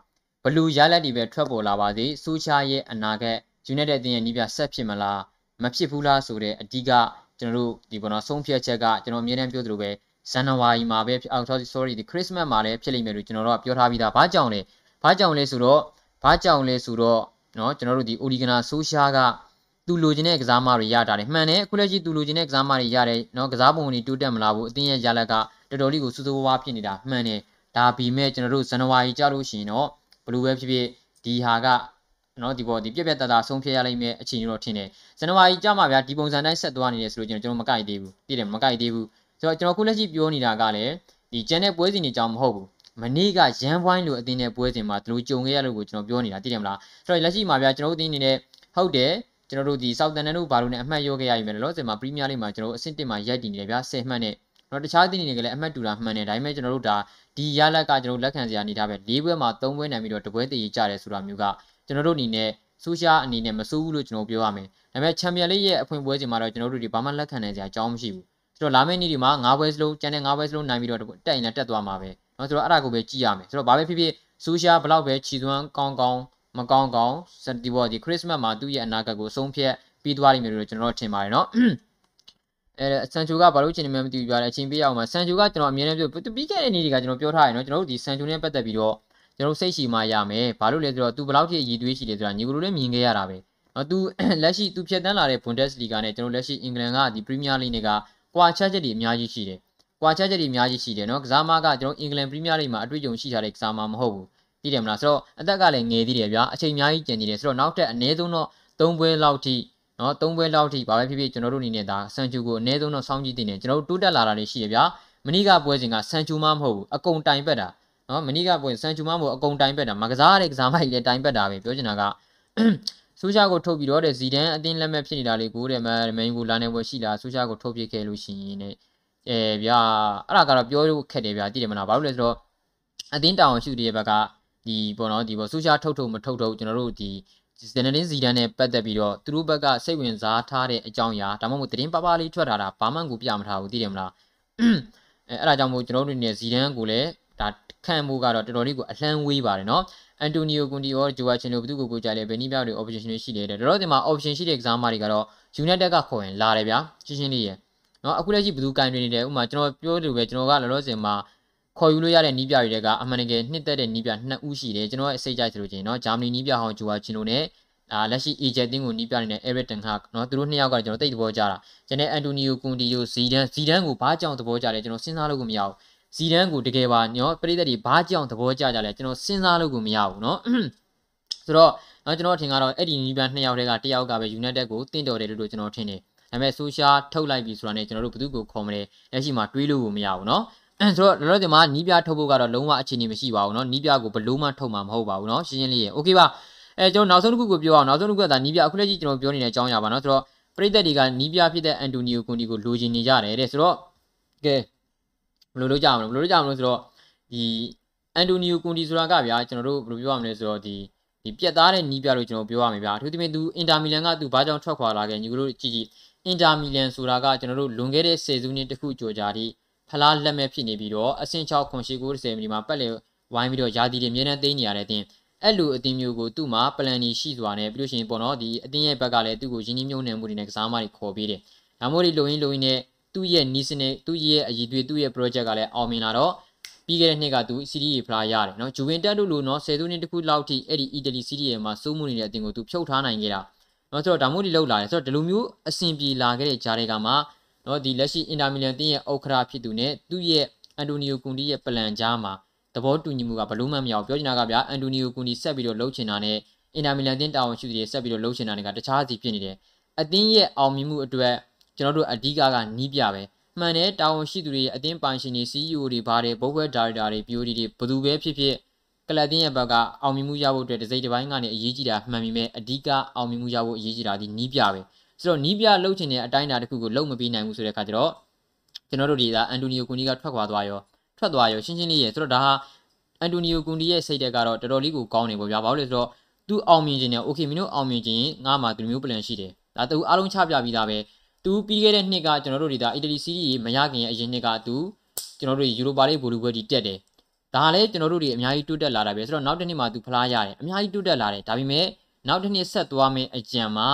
ဘလူရလက်တွေပဲထွက်ပေါ်လာပါစေဆူရှာရဲ့အနာဂတ် United တင်ရဲ့နီးပြဆက်ဖြစ်မလားမဖြစ်ဘူးလားဆိုတဲ့အဓိကကျွန်တော်တို့ဒီပေါ်တော့ဆုံးဖြတ်ချက်ကကျွန်တော်အမြဲတမ်းပြောသလိုပဲဇန်နဝါရီမှာပဲအောက် sorry ဒီ Christmas မှာလည်းဖြစ်လိမ့်မယ်လို့ကျွန်တော်တို့ကပြောထားပြီးသားဘာကြောင့်လဲဘာကြောင့်လဲဆိုတော့ဘာကြောင့်လဲဆိုတော့ နော်ကျွန်တော်တို့ဒီ Origana Social ကသူလိုချင်တဲ့ကစားမတွေရတာတယ်မှန်တယ်အခုလက်ရှိသူလိုချင်တဲ့ကစားမတွေရတယ်နော်ကစားပုံတွေတိုးတက်မလာဘူးအတင်းရဲ့ရလက်ကတော်တော်လေးကိုစူးစူးဝါးဝါးဖြစ်နေတာမှန်တယ်ဒါပေမဲ့ကျွန်တော်တို့ဇန်နဝါရီကြလို့ရှိရင်တော့ဘလူးပဲဖြစ်ဖြစ်ဒီဟာကနော်ဒီပေါ်ဒီပြက်ပြက်တတာဆုံးဖြတ်ရလိမ့်မယ်အချိန်တော့ထင်တယ်ဇန်နဝါရီကြမှာဗျာဒီပုံစံတိုင်းဆက်သွားနေတယ်ဆိုလို့ကျွန်တော်မကြိုက်သေးဘူးသိတယ်မကြိုက်သေးဘူးဆိုတော့ကျွန်တော်ခုလက်ရှိပြောနေတာကလည်းဒီ channel ပွဲစဉ်တွေကြောင့်မဟုတ်ဘူး မနေ့ကရန်ပွိုင်းလိုအတင်းတဲ့ပွဲစဉ်မှာဒီလိုကြုံခဲ့ရလို့ကိုကျွန်တော်ပြောနေတာသိတယ်မလားဆိုတော့လက်ရှိမှာဗျာကျွန်တော်တို့အတင်းနေနဲ့ဟုတ်တယ်ကျွန်တော်တို့ဒီဆောက်တန်နန်တို့ဘာလို့ ਨੇ အမှတ်ရောခဲ့ရပြီမယ်လောဆယ်မှာပရီးမီးယားလိမှာကျွန်တော်တို့အဆင့်1မှာရိုက်တည်နေတယ်ဗျာ10မှတ်နဲ့တော့တခြားတင်းတွေကလည်းအမှတ်တူတာမှန်တယ်ဒါပေမဲ့ကျွန်တော်တို့ဒါဒီရလက်ကကျွန်တော်တို့လက်ခံစရာအနေထားပဲ၄ဘွဲမှာ၃ဘွဲနိုင်ပြီးတော့တပွဲတည်ကြတယ်ဆိုတာမျိုးကကျွန်တော်တို့အနေနဲ့ဆူရှာအနေနဲ့မစိုးဘူးလို့ကျွန်တော်ပြောရမယ်ဒါပေမဲ့ချန်ပီယံလိရဲ့အဖွင့်ပွဲချိန်မှာတော့ကျွန်တော်တို့ဒီဘာမှလက်ခံနိုင်စရာအကြောင်းမရှိဘူးဆိုတော့လာမယ့်နေ့ဒီမှာ၅ဘွဲစလုံးကျန်တဲ့၅ဘွဲစလုံးနိုင်ပြီးတော့တက်ရင်လည်းတက်သွားမှာပဲ နော်ဆိုတော့အဲ့ဒါကိုပဲကြည့်ရမယ်ဆိုတော့ဘာပဲဖြစ်ဖြစ်ဆူရှာဘလောက်ပဲခြီသွမ်းကောင်းကောင်းမကောင်းကောင်းစတီဘော်ဒီခရစ်စမတ်မှာသူ့ရဲ့အနာဂတ်ကိုဆုံးဖြတ်ပြီးသွားလိမ့်မယ်လို့ကျွန်တော်ထင်ပါတယ်နော်အဲဆန်ချူကဘာလို့ချင်နေမှမသိဘူးပြတယ်အချိန်ပေးရအောင်ပါဆန်ချူကကျွန်တော်အမြဲတမ်းပြောပြီးခဲ့တဲ့နေ့တွေကကျွန်တော်ပြောထားတယ်နော်ကျွန်တော်တို့ဒီဆန်ချူနဲ့ပတ်သက်ပြီးတော့ကျွန်တော်စိတ်ရှိမှရမယ်ဘာလို့လဲဆိုတော့ तू ဘလောက်ထိရည်သွေးရှိတယ်ဆိုတာညီကလေးလည်းမြင်ခဲ့ရတာပဲနော် तू လက်ရှိ तू ဖြတ်တန်းလာတဲ့ Bundesliga နဲ့ကျွန်တော်လက်ရှိအင်္ဂလန်ကဒီ Premier League တွေကကွာခြားချက်တွေအများကြီးရှိတယ် ကွာချက်ချက်တွေအများကြီးရှိတယ်နော်ကစားမကကျွန်တော်အင်္ဂလန် Premier League မှာအတွေ့အကြုံရှိထားတဲ့ကစားမမဟုတ်ဘူးသိတယ်မလားဆိုတော့အသက်ကလည်းငယ်သေးတယ်ဗျာအချိန်အများကြီးကျန်နေတယ်ဆိုတော့နောက်ထပ်အနည်းဆုံးတော့၃ပွဲလောက်ထိနော်၃ပွဲလောက်ထိဘာပဲဖြစ်ဖြစ်ကျွန်တော်တို့အနေနဲ့ဒါဆန်ချူကိုအနည်းဆုံးတော့စောင့်ကြည့်တင်တယ်ကျွန်တော်တို့တိုးတက်လာတာတွေရှိရဗျာမနီကပွဲစဉ်ကဆန်ချူမမဟုတ်ဘူးအကုန်တိုင်ပက်တာနော်မနီကပွဲဆန်ချူမမဟုတ်အကုန်တိုင်ပက်တာမကစားတဲ့ကစားမကြီးလည်းတိုင်ပက်တာပဲပြောချင်တာကဆူရှာကိုထုတ်ပြီးတော့တဲ့ဇီဒန်အတင်းလက်မဲ့ဖြစ်နေတာလေးကိုတဲ့မမိန်ဘူးလာနေပွဲရှိလားဆူရှာကိုထုတ်ပြခဲ့လို့ရှိရင်ね အဲဗျာအဲ့ဒါကတော့ပြောလို့ခက်တယ်ဗျာသိတယ်မလားဘာလို့လဲဆိုတော့အတင်းတောင်ရှုတဲ့ဘက်ကဒီပေါ့နော်ဒီပေါ့ဆူရှာထုတ်ထုတ်မထုတ်ထုတ်ကျွန်တော်တို့ဒီဇန်နလင်းဇီဒန်နဲ့ပတ်သက်ပြီးတော့သူတို့ဘက်ကစိတ်ဝင်စားထားတဲ့အကြောင်းအရာဒါမှမဟုတ်သတင်းပပလေးထွက်ထားတာဘာမှကိုပြမထားဘူးသိတယ်မလားအဲအဲ့ဒါကြောင့်မို့ကျွန်တော်တို့နေဇီဒန်ကိုလည်းဒါခံမှုကတော့တော်တော်လေးကိုအလှမ်းဝေးပါတယ်နော်အန်တိုနီယိုကွန်တီရောဂျိုဝါချင်လိုဘသူကိုကိုကြလဲဘယ်နည်းပြတွေ option တွေရှိတယ်တော်တော်ဒီမှာ option ရှိတဲ့ exam တွေကတော့ United ကခေါ်ရင်လာတယ်ဗျာရှင်းရှင်းလေးရယ် နော်အခုလက်ရှိဘယ်သူကင်တွင်နေတယ်ဥပမာကျွန်တော်ပြောလို့ပဲကျွန်တော်ကလောလောဆယ်မှာခေါ်ယူလို့ရတဲ့နီးပြတွေတက်ကအမှန်တကယ်နှစ်သက်တဲ့နီးပြနှစ်ဦးရှိတယ်ကျွန်တော်ရဲ့အစိတ်ကြိုက်ဆိုလို့ချင်းနော်ဂျာမနီနီးပြဟောင်းဂျူဝါချင်းတို့နဲ့အာလက်ရှိ agent တင်းကိုနီးပြနေတဲ့ Everton ကနော်သူတို့နှစ်ယောက်ကကျွန်တော်တိတ်သဘောကျတာကျွန်တော်အန်တိုနီယိုကွန်တီယိုဇီဒန်ဇီဒန်ကိုဘာကြောင့်သဘောကျလဲကျွန်တော်စဉ်းစားလို့ကိုမရဘူးဇီဒန်ကိုတကယ်ပါနော်ပရိသတ်တွေဘာကြောင့်သဘောကျကြလဲကျွန်တော်စဉ်းစားလို့ကိုမရဘူးနော်ဆိုတော့နော်ကျွန်တော်ထင်ကတော့အဲ့ဒီနီးပြနှစ်ယောက်တည်းကတယောက်ကပဲ United ကိုတင့်တော်တယ်လို့ကျွန်တော်ထင်တယ် ဒါပေမဲ့ social ထုတ်လိုက်ပြီဆိုတာနဲ့ကျွန်တော်တို့ဘယ်သူကိုခေါ်မလဲလက်ရှိမှာတွေးလို့ကိုမရဘူးเนาะဆိုတော့လောလောဆယ်မှာနီးပြထုတ်ဖို့ကတော့လုံးဝအခြေအနေမရှိပါဘူးเนาะနီးပြကိုဘလို့မှထုတ်မှာမဟုတ်ပါဘူးเนาะရှင်းရှင်းလေးရေโอเคပါအဲကျွန်တော်နောက်ဆုံးတစ်ခုကိုပြောအောင်နောက်ဆုံးတစ်ခုကဒါနီးပြအခုလက်ရှိကျွန်တော်ပြောနေတဲ့အကြောင်းအရာပါเนาะဆိုတော့ပရိသတ်တွေကနီးပြဖြစ်တဲ့အန်တိုနီယိုကွန်တီကိုလိုချင်နေကြတယ်တဲ့ဆိုတော့ကဲဘယ်လိုလုပ်ကြမလဲဘယ်လိုလုပ်ကြမလဲဆိုတော့ဒီအန်တိုနီယိုကွန်တီဆိုတာကဗျာကျွန်တော်တို့ဘယ်လိုပြောရမလဲဆိုတော့ဒီဒီပြက်သားတဲ့နီးပြလို့ကျွန်တော်ပြောရမယ်ဗျာအထူးသဖြင့်သူအင်တာမီလန်ကသူဘာကြောင့်ထွက်ခွာလာခဲ့ညီကတို့ကြည့်ကြည့် အင်တာမီလန်ဆိုတာကကျွန်တော်တို့လွန်ခဲ့တဲ့ဆယ်စုနှစ်တခုကျော်ကြာထိဖလားလက်မဲ့ဖြစ်နေပြီးတော့အဆင့်6ခွန်ရှိကို30မိနစ်မှာပတ်လေဝိုင်းပြီးတော့ယာတီတွေအများနဲ့သိမ်းနေရတဲ့အတင်းအဲ့လိုအတင်းမျိုးကိုသူ့မှာပလန်ကြီးရှိစွာနဲ့ပြီးလို့ရှိရင်ပေါ့နော်ဒီအတင်းရဲ့ဘက်ကလည်းသူ့ကိုရင်းနှီးမြှုပ်နှံမှုတွေနဲ့ကစားမတွေခေါ်ပေးတယ်။ဒါမှမဟုတ်ဒီလိုရင်းလိုရင်းနဲ့သူ့ရဲ့နီးစနစ်သူ့ရဲ့အည်သွေးသူ့ရဲ့ project ကလည်းအောင်မြင်လာတော့ပြီးခဲ့တဲ့နှစ်ကသူ CDA ဖလားရတယ်နော်ဂျူဝင်တက်လို့လို့နော်ဆယ်စုနှစ်တခုလောက်ထိအဲ့ဒီအီတလီ CDA မှာစိုးမှုနေတဲ့အတင်းကိုသူဖြုတ်ထားနိုင်ခဲ့တာ နော်ဆိုတော့ဒါမှမဟုတ်ဒီလောက်လာတယ်ဆိုတော့ဒီလိုမျိုးအဆင်ပြေလာခဲ့တဲ့ဂျားတွေကမှနော်ဒီလက်ရှိအင်တာမီလန်တင်းရဲ့ဥက္ကရာဖြစ်သူနဲ့သူ့ရဲ့အန်တိုနီယိုကွန်တီရဲ့ပလန်ကြားမှာသဘောတူညီမှုကဘလို့မှမရဘူးပြောချင်တာကဗျာအန်တိုနီယိုကွန်တီဆက်ပြီးတော့လှုပ်ချင်တာနဲ့အင်တာမီလန်တင်းတာဝန်ရှိသူတွေဆက်ပြီးတော့လှုပ်ချင်တာတွေကတခြားစီဖြစ်နေတယ်အသင်းရဲ့အောင်မြင်မှုအတွက်ကျွန်တော်တို့အဓိကကနီးပြပဲမှန်တယ်တာဝန်ရှိသူတွေအသင်းပိုင်ရှင်တွေ CEO တွေဘာတွေဘုတ်ဘွဲဒါရိုက်တာတွေ POD တွေဘယ်သူပဲဖြစ်ဖြစ် ကလပ်တင်းရဲ့ဘက်ကအောင်မြင်မှုရဖို့အတွက်တစ်စိတ်တစ်ပိုင်းကနေအရေးကြီးတာမှန်ပေမဲ့အဓိကအောင်မြင်မှုရဖို့အရေးကြီးတာဒီနီးပြပဲဆိုတော့နီးပြလှုပ်ချင်တဲ့အတိုင်းအတာတစ်ခုကိုလှုပ်မပေးနိုင်ဘူးဆိုတဲ့အခါကျတော့ကျွန်တော်တို့ဒီကအန်တိုနီယိုကူနီကထွက်ခွာသွားရောထွက်သွားရောရှင်းရှင်းလေးရယ်ဆိုတော့ဒါဟာအန်တိုနီယိုကူနီရဲ့စိတ်တက်ကတော့တော်တော်လေးကိုကောင်းနေပေါ့ဗျာဘာလို့လဲဆိုတော့သူအောင်မြင်ခြင်းနဲ့ okay မင်းတို့အောင်မြင်ခြင်းငါမှသူမျိုး plan ရှိတယ်ဒါသူအားလုံးချပြပြီးသားပဲသူပြီးခဲ့တဲ့နှစ်ကကျွန်တော်တို့ဒီကအီတလီစီးရီးမရခင်ရဲ့အရင်နှစ်ကသူကျွန်တော်တို့ယူရိုပါလိဗိုလ်လူပွဲကြီးတက်တယ် ဒါလည်းကျွန်တော်တို့တွေအများကြီးတိုးတက်လာတာပဲဆိုတော့နောက်တစ်နှစ်မှာသူဖလားရတယ်အများကြီးတိုးတက်လာတယ်ဒါပေမဲ့နောက်တစ်နှစ်ဆက်သွားမယ့်အကြံမှာ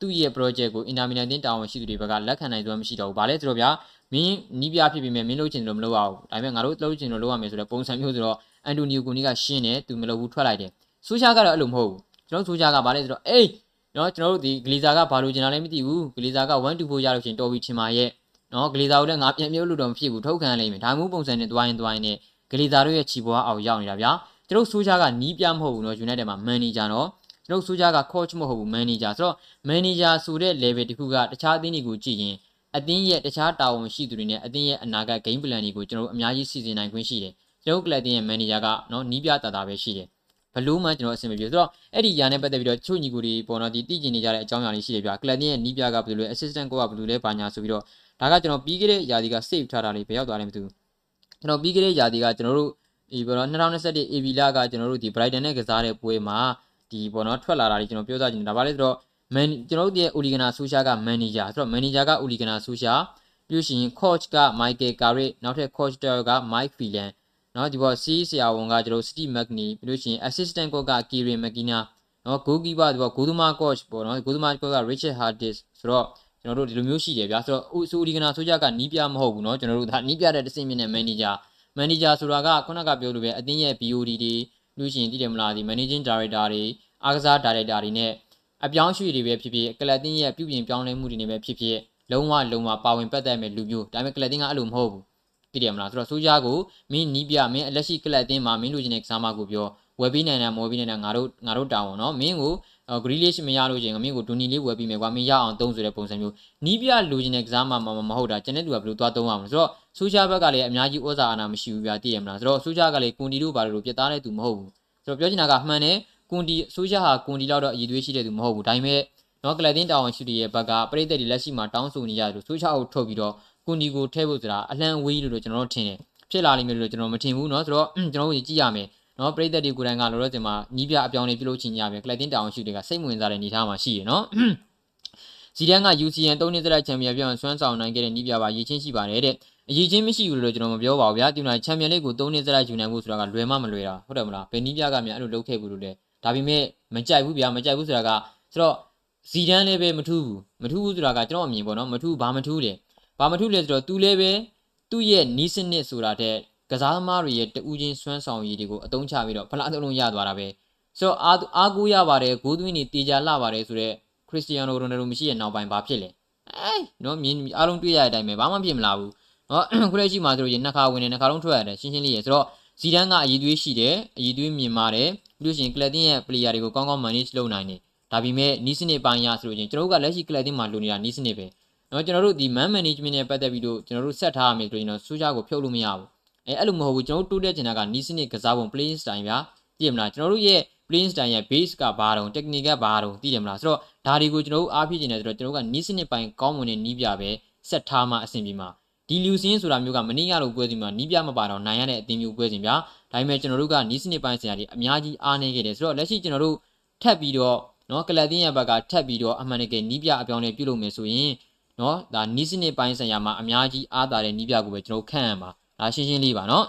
သူ့ရဲ့ project ကိုအင်တာမီလန်တင်းတာဝန်ရှိသူတွေဘက်ကလက်ခံနိုင်စွမ်းမရှိတော့ဘူး။ဘာလဲဆိုတော့ဗျာမင်းနီးပြဖြစ်ပြီးမြဲမင်းလုပ်ချင်တယ်လို့မလုပ်ရဘူး။ဒါပေမဲ့ငါတို့လုပ်ချင်တယ်လို့လုပ်ရမယ်ဆိုတော့ပုံစံမျိုးဆိုတော့အန်တိုနီယိုကိုနီကရှင်းတယ်သူမလုပ်ဘူးထွက်လိုက်တယ်။ဆူရှာကတော့အဲ့လိုမဟုတ်ဘူး။ကျွန်တော်ဆူရှာကဘာလဲဆိုတော့အေးနော်ကျွန်တော်တို့ဒီဂလီဇာကဘာလို့ကျင်တာလဲမသိဘူးဂလီဇာက1 2 4ရလို့ရှင်တော်ပြီချင်ပါရဲ့နော်ဂလီဇာကိုလည်းငါပြန်မြုပ်လို့တော့မဖြစ်ဘူးထုတ်ခံလိမ့်မယ်ဒါမျိုးပုံစံနဲ့တွိုင်းတွိုင်းနဲ့ ဂလီဇာတို့ရဲ့ခြီပွားအောင်ရောက်နေတာဗျာကျွန်တော်ဆူရှာကနီးပြမဟုတ်ဘူးနော် United မှာ manager နော်ကျွန်တော်ဆူရှာက coach မဟုတ်ဘူး manager ဆိုတော့ manager ဆိုတဲ့ level တခုကတခြားအသင်းတွေကိုကြည့်ရင်အသင်းရဲ့တခြားတာဝန်ရှိသူတွေနဲ့အသင်းရဲ့အနာဂတ် game plan တွေကိုကျွန်တော်တို့အများကြီးစီစဉ်နိုင်ခွင့်ရှိတယ်ကျွန်တော်ကလပ်အသင်းရဲ့ manager ကနော်နီးပြတာတာပဲရှိတယ်ဘလို့မှကျွန်တော်အဆင်မပြေဆိုတော့အဲ့ဒီຢာနဲ့ပတ်သက်ပြီးတော့ချို့ညီကိုတွေပေါ်တော့ဒီတည်ကျင်နေကြတဲ့အကြောင်းအရာလေးရှိတယ်ဗျာကလပ်တင်းရဲ့နီးပြကဘယ်လိုလဲ assistant ကိုကဘယ်လိုလဲဘာညာဆိုပြီးတော့ဒါကကျွန်တော်ပြီးခဲ့တဲ့ຢာဒီက save ထားတာလေးဘယ်ရောက်သွားလဲမသိဘူး ကျွန်တော်ပြီးခဲ့တဲ့ຢာဒီကကျွန်တော်တို့ဒီပေါ်တော့2021 AB လကကျွန်တော်တို့ဒီ Brighton နဲ့ကစားတဲ့ပွဲမှာဒီပေါ်တော့ထွက်လာတာလေးကျွန်တော်ပြောသားချင်တယ်ဒါပါလေဆိုတော့မန်ကျွန်တော်တို့ရဲ့ Oligana Susha က manager ဆိုတော့ manager က Oligana Susha ပြီးရှင် coach က Michael Carrick နောက်ထပ် coach က Mike Phelan နော်ဒီပေါ် C ဆရာဝန်ကကျွန်တော် Steve McNee ပြီးလို့ရှိရင် assistant coach က Kieran McKenna နော် goalkeeper ဒီပေါ် Goduma coach ပေါ့နော် Goduma coach က Richard Hardis ဆိုတော့ ကျွန်တော်တို့ဒီလိုမျိုးရှိတယ်ဗျာဆိုတော့ဥဆိုဒီကနာဆိုကြကနီးပြမဟုတ်ဘူးเนาะကျွန်တော်တို့ဒါနီးပြတဲ့တစင်မြင့်တဲ့ manager manager ဆိုတာကခုနကပြောလို့ပဲအတင်းရဲ့ BOD တွေလူရှင်တည်တယ်မလားဒီ managing director တွေအားကစား director တွေနဲ့အပြောင်းရွှေ့တွေပဲဖြစ်ဖြစ်ကလပ်တင်းရဲ့ပြုပြင်ပြောင်းလဲမှုတွေနဲ့ပဲဖြစ်ဖြစ်လုံးဝလုံးဝပါဝင်ပတ်သက်မဲ့လူမျိုးဒါပေမဲ့ကလပ်တင်းကအဲ့လိုမဟုတ်ဘူးတည်တယ်မလားဆိုတော့ဆိုကြကိုမင်းနီးပြမင်းအလက်ရှိကလပ်တင်းမှာမင်းလူချင်းတဲ့ကစားမကိုပြောဝယ်ပြီးနိုင်တယ်မဝယ်ပြီးနိုင်တယ်ငါတို့ငါတို့တောင်းအောင်နော်မင်းကို ဂရီလစ်မရလို့ချင်းမင်းကိုဒူနီလေးဝယ်ပြီးမယ်ကွာမင်းရအောင်သုံးဆိုတဲ့ပုံစံမျိုးနီးပြလူချင်းတဲ့ကစားမမမဟုတ်တာကျန်တဲ့သူကဘယ်လိုသွားသုံးအောင်လဲဆိုတော့ ဆူရှာဘက်ကလည်းအများကြီးဩဇာအာဏာမရှိဘူးဗျာသိရမလားဆိုတော့ဆူရှာကလည်းကွန်တီတို့ဘာလို့ပြတ်သားတဲ့သူမဟုတ်ဘူးဆိုတော့ပြောချင်တာကမှန်တယ်ကွန်တီဆူရှာဟာကွန်တီလောက်တော့အည်သွေးရှိတဲ့သူမဟုတ်ဘူးဒါပေမဲ့နော်ကလတင်တာဝန်ရှိတဲ့ဘက်ကပြည်သက်တွေလက်ရှိမှာတောင်းဆိုနေကြတယ်လို့ဆူရှာကိုထုတ်ပြီးတော့ကွန်တီကိုထည့်ဖို့ဆိုတာအလံဝေးလို့ကျွန်တော်တို့ထင်တယ်ဖြစ်လာလိမ့်မယ်လို့ကျွန်တော်မထင်ဘူးเนาะဆိုတော့ကျွန်တော်တို့ကြည့်ရမယ် နော်ပြည်သက်တွေကိုယ်တိုင်ကလောလောဆယ်မှာညီးပြအပြောင်းလေးပြုလုပ်ချင်ကြပြန်ကလပ်တင်တာဝန်ရှိတွေကစိတ်ဝင်စားတဲ့အနေအထားမှာရှိရနော်ဇီဒန်က UCN ၃နှစ်သက်တဲ့ချန်ပီယံပြောင်းဆွမ်းဆောင်နိုင်ခဲ့တဲ့နီးပြပါရည်ချင်းရှိပါတယ်တဲ့အရည်ချင်းမရှိဘူးလို့ကျွန်တော်မပြောပါဘူးဗျာဒီမှာချန်ပီယံလိဂ်ကို၃နှစ်သက်တဲ့ယူနိုင်ဖို့ဆိုတာကလွယ်မမလွယ်တာဟုတ်တယ်မလားဘယ်နီးပြကမြန်အဲ့လိုလုပ်ခဲ့ဘူးလို့လဲဒါပေမဲ့မကြိုက်ဘူးဗျာမကြိုက်ဘူးဆိုတာကဆိုတော့ဇီဒန်လည်းပဲမထူးဘူးမထူးဘူးဆိုတာကကျွန်တော်အမြင်ပေါ့နော်မထူးဘာမထူးလဲဘာမထူးလဲဆိုတော့ तू လည်းပဲသူ့ရဲ့နီးစနစ်ဆိုတာတဲ့ ကစားသမားတွေရဲ့တူးချင်းစွမ်းဆောင်ရည်တွေကိုအသုံးချပြီးတော့ဖလားသုံးလုံးရသွားတာပဲဆိုတော့အားအားကိုးရပါတယ်ဂိုးသွင်းနေတေချာလှပါတယ်ဆိုတော့ခရစ္စတီယာနိုရိုနယ်ဒိုမရှိရဲ့နောက်ပိုင်းဘာဖြစ်လဲအဲနော်မြင်အားလုံးတွေ့ရတဲ့အတိုင်းပဲဘာမှဖြစ်မလာဘူးနော်ခုလက်ရှိမှာဆိုရင်နှစ်ခါဝင်နေနှစ်ခါလုံးထွက်ရတယ်ရှင်းရှင်းလေးရယ်ဆိုတော့ဇီဒန်ကအည်သွေးရှိတယ်အည်သွေးမြင်ပါတယ်ပြီးလို့ရှိရင်ကလပ်တင်ရဲ့ player တွေကိုကောင်းကောင်း manage လုပ်နိုင်တယ်ဒါပေမဲ့နီးစနစ်ပိုင်းရဆိုလို့ချင်းကျွန်တော်တို့ကလက်ရှိကလပ်တင်မှာလိုနေတာနီးစနစ်ပဲနော်ကျွန်တော်တို့ဒီ man management နဲ့ပတ်သက်ပြီးတော့ကျွန်တော်တို့ဆက်ထားရမယ်ဆိုရင်တော့စူးကြကိုဖြုတ်လို့မရဘူး အဲအဲ့လိုမဟုတ်ဘူးကျွန်တော်တို့တိုးတက်ချင်တာကနီးစနစ်ကစားပုံ playing style ဗျာသိရမလားကျွန်တော်တို့ရဲ့ playing style ရဲ့ base ကဘာတုံး technique ကဘာတုံးသိတယ်မလားဆိုတော့ဒါတွေကိုကျွန်တော်တို့အားဖြည့်နေတယ်ဆိုတော့ကျွန်တော်တို့ကနီးစနစ်ပိုင်းကောင်းမွန်တဲ့နီးပြပဲဆက်ထားမှအဆင်ပြေမှာဒီလူစင်းဆိုတာမျိုးကမနေ့ကလိုပွဲစဉ်မှာနီးပြမပါတော့နိုင်ရတဲ့အသင်းမျိုးပွဲစဉ်ဗျာဒါပေမဲ့ကျွန်တော်တို့ကနီးစနစ်ပိုင်းဆရာတွေအများကြီးအားနေခဲ့တယ်ဆိုတော့လက်ရှိကျွန်တော်တို့ထပ်ပြီးတော့နော်ကလပ်တင်းရဲ့ဘက်ကထပ်ပြီးတော့အမှန်တကယ်နီးပြအပြောင်းလဲပြုလုပ်မယ်ဆိုရင်နော်ဒါနီးစနစ်ပိုင်းဆရာမှာအများကြီးအားတာတဲ့နီးပြကိုပဲကျွန်တော်ခန့်ရမှာ ဒါရှင်းရှင်းလေးပါနော်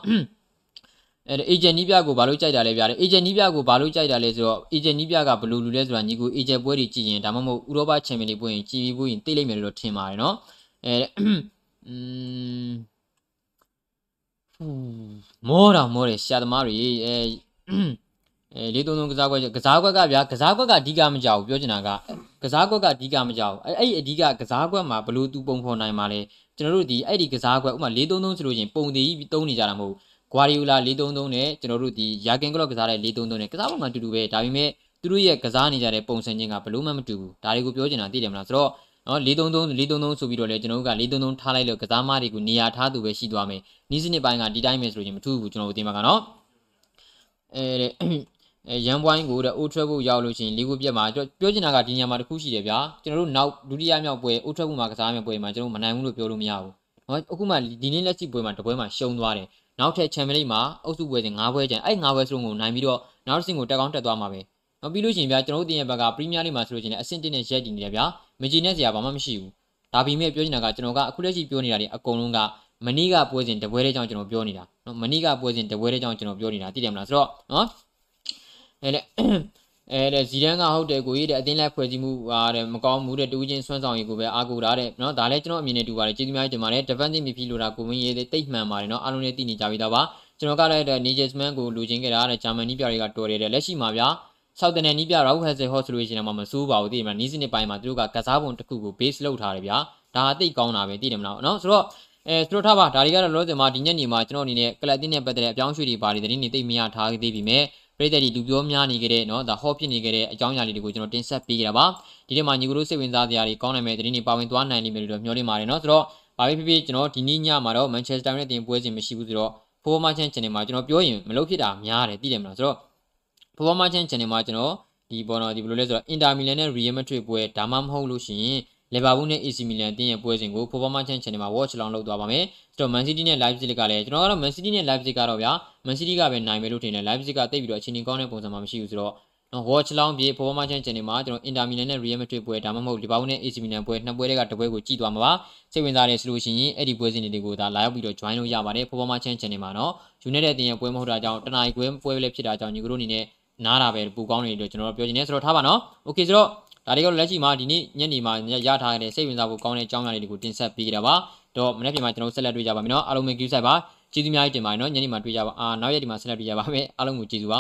အဲအေဂျင့်နီးပြကိုဘာလို့ကြိုက်တာလဲဗျာအေဂျင့်နီးပြကိုဘာလို့ကြိုက်တာလဲဆိုတော့အေဂျင့်နီးပြကဘယ်လိုလူလဲဆိုတာညီကိုအေဂျင့်ပွဲတွေကြည့်ရင်ဒါမှမဟုတ်ဥရောပချန်ပီယံတွေပွဲရင်ကြည်ပြီးပွဲရင်သိလိမ့်မယ်လို့ထင်ပါတယ်နော်အဲอืมမောတာမောတယ်ရှာသမားတွေအဲအဲလေးသုံးသုံးကစားကွက်ကစားကွက်ကဗျာကစားကွက်ကအဓိကမကြောက်ဘူးပြောချင်တာကကစားကွက်ကအဓိကမကြောက်ဘူးအဲ့အဲ့အဓိကကစားကွက်မှာဘလို့သူပုံဖော်နိုင်မှာလဲ ကျွန်တော်တို့ဒီအဲ့ဒီကစားကွက်ဥမာ၄သုံးသုံးဆိုလို့ချင်းပုံတည်ပြီးသုံးနေကြတာမဟုတ်ဂွာဒီယိုလာ၄သုံးသုံးနဲ့ကျွန်တော်တို့ဒီယာကင်ကလော့ကစားတဲ့၄သုံးသုံးနဲ့ကစားပုံမှန်တူတူပဲဒါပေမဲ့သူတို့ရဲ့ကစားနေကြတဲ့ပုံစံချင်းကဘလို့မှမတူဘူးဒါတွေကိုပြောချင်တာသိတယ်မလားဆိုတော့နော်433 433ဆိုပြီးတော့လေကျွန်တော်တို့က433ထားလိုက်လို့ကစားမတွေကိုနေရာထားသူပဲရှိသွားမယ်နီးစနစ်ပိုင်းကဒီတိုင်းပဲဆိုလို့ချင်းမထူးဘူးကျွန်တော်တို့တင်ပါကနော်အဲ အဲရန်ပွိုင်းကိုတဲ့ Old Trafford ရောက်လို့ရှိရင်လေးခုပြက်မှာပြောချင်တာကဒီညမှာတစ်ခုရှိတယ်ဗျာကျွန်တော်တို့နောက်ဒုတိယမြောက်ပွဲ Old Trafford မှာကစားမယ့်ပွဲမှာကျွန်တော်မနိုင်ဘူးလို့ပြောလို့မရဘူးနော်အခုမှဒီနေ့လက်ရှိပွဲမှာတပွဲမှာရှုံးသွားတယ်နောက်ထပ် Champions League မှာအုပ်စုပွဲစဉ်၅ပွဲကျန်အဲ့၅ပွဲစလုံးကိုနိုင်ပြီးတော့နောက်တစ်ဆင့်ကိုတက်ကောင်းတက်သွားမှာပဲနောက်ပြီးလို့ရှိရင်ဗျာကျွန်တော်တို့တင်ရဲ့ဘက်က Premier League မှာဆိုလို့ရှိရင်အဆင့်1နဲ့ရက်တည်နေတယ်ဗျာမကြည်နဲ့စရာဘာမှမရှိဘူးဒါပေမဲ့ပြောချင်တာကကျွန်တော်ကအခုလက်ရှိပြောနေတာတွေအကုန်လုံးကမနီးကပွဲစဉ်တပွဲတဲ့ကြောင့်ကျွန်တော်ပြောနေတာနော်မနီးကပွဲစဉ်တပွဲတဲ့ကြောင့်ကျွန်တော်ပြောနေတာသိတယ်မလားဆိုတော့နော် အဲလေအဲတဲ့ဇီဒန်ကဟုတ်တယ်ကိုကြီးတဲ့အတင်းလိုက်ဖွဲ့စည်းမှုဟာတဲ့မကောင်းမှုတဲ့တူးချင်းဆွမ်းဆောင်ရည်ကိုပဲအားကိုးတာတဲ့နော်ဒါလည်းကျွန်တော်အမြင်နဲ့တူပါတယ်ကျေးဇူးများတင်ပါတယ် defensive midfield လို့တာကိုဝင်းရေးတဲ့တိတ်မှန်ပါတယ်နော်အားလုံးလည်းသိနေကြပြီသားပါကျွန်တော်ကလည်းတဲ့ Nagelsmann ကိုလူချင်းခဲ့တာတဲ့ဂျာမန်နီးပြတွေကတော်တယ်တဲ့လက်ရှိမှာဗျာဆောက်တန်နယ်နီးပြရာဟက်ဆယ်ဟော့ဆိုလို့ရှိရင်မှမစိုးပါဘူးသိတယ်မလားနီးစနစ်ပိုင်းမှာသူတို့ကကစားပုံတစ်ခုကို base လုပ်ထားတယ်ဗျာဒါအသိကောင်းတာပဲသိတယ်မလားနော်ဆိုတော့အဲသူတို့ထားပါဒါတွေကတော့လောဆယ်မှာဒီညနေမှာကျွန်တော်အနေနဲ့ကလပ်တင်းနဲ့ပတ်သက်တဲ့အပြောင်းရွှေ့တွေပါတွေတင်းနေသိမရထားသေးပြီမဲ့ ပြည်သက်ဒီလူပြောများနေကြတဲ့เนาะဒါဟော့ဖြစ်နေကြတဲ့အကြောင်းအရာလေးတွေကိုကျွန်တော်တင်ဆက်ပေးကြတာပါဒီထဲမှာညီကတို့စိတ်ဝင်စားစရာတွေကောင်းနိုင်မဲ့တင်းနေပါဝင်သွားနိုင်လိမ့်မယ်လို့မျှော်လင့်ပါတယ်เนาะဆိုတော့ဘာပဲဖြစ်ဖြစ်ကျွန်တော်ဒီနေ့ညမှာတော့ Manchester United တင်ပွဲစဉ်မရှိဘူးဆိုတော့ Football Merchant Channel မှာကျွန်တော်ပြောရင်မလုပ်ဖြစ်တာများတယ်သိတယ်မလားဆိုတော့ Football Merchant Channel မှာကျွန်တော်ဒီပေါ်တော့ဒီဘယ်လိုလဲဆိုတော့ Inter Milan နဲ့ Real Madrid ပွဲဒါမှမဟုတ်လို့ရှိရင် လီဗာပူးနဲ့ AC Milan တင်းရဲ့ပွဲစဉ်ကို Performance Channel မှာ watch လောင်းလုပ်သွားပါမယ်။ဆိုတော့ Man City နဲ့ Leipzig ကလည်းကျွန်တော်ကတော့ Man City နဲ့ Leipzig ကတော့ဗျာ Man City ကပဲနိုင်မယ်လို့ထင်တယ် Leipzig ကတိတ်ပြီးတော့အချိန်ကြီးကောင်းတဲ့ပုံစံမှမရှိဘူးဆိုတော့နော် watch လောင်းပြေ Performance Channel မှာကျွန်တော် Inter Milan နဲ့ Real Madrid ပွဲဒါမှမဟုတ်လီဗာပူးနဲ့ AC Milan ပွဲနှစ်ပွဲတွေကတစ်ပွဲကိုကြည့်သွားမှာပါ။စိတ်ဝင်စားတယ်ဆိုလို့ရှိရင်အဲ့ဒီပွဲစဉ်တွေကိုဒါလာရောက်ပြီးတော့ join လုပ်ရပါတယ် Performance Channel မှာနော် United တင်ရဲ့ပွဲမဟုတ်တာကြောင့်တနအီပွဲပွဲလည်းဖြစ်တာကြောင့်ညီကတို့အနေနဲ့နားတာပဲပူကောင်းနေတယ်ကျွန်တော်တို့ပြောချင်တယ်ဆိုတော့ထားပါနော်။ Okay ဆိုတော့ ဒါတွေကလက်ရှိမှာဒီနေ့ညနေမှာရထားတဲ့စိတ်ဝင်စားဖို့ကောင်းတဲ့အကြောင်းအရာတွေကိုတင်ဆက်ပေးကြတာပါတော့မနေ့ပြန်မှာကျွန်တော်ဆက်လက်တွေ့ကြပါမယ်နော်အားလုံးပဲကြည့်ဆိုင်ပါကျေးဇူးများကြီးတင်ပါတယ်နော်ညနေမှာတွေ့ကြပါအာနောက်ရက်ဒီမှာဆက်လက်တွေ့ကြပါမယ်အားလုံးကိုကျေးဇူးပါ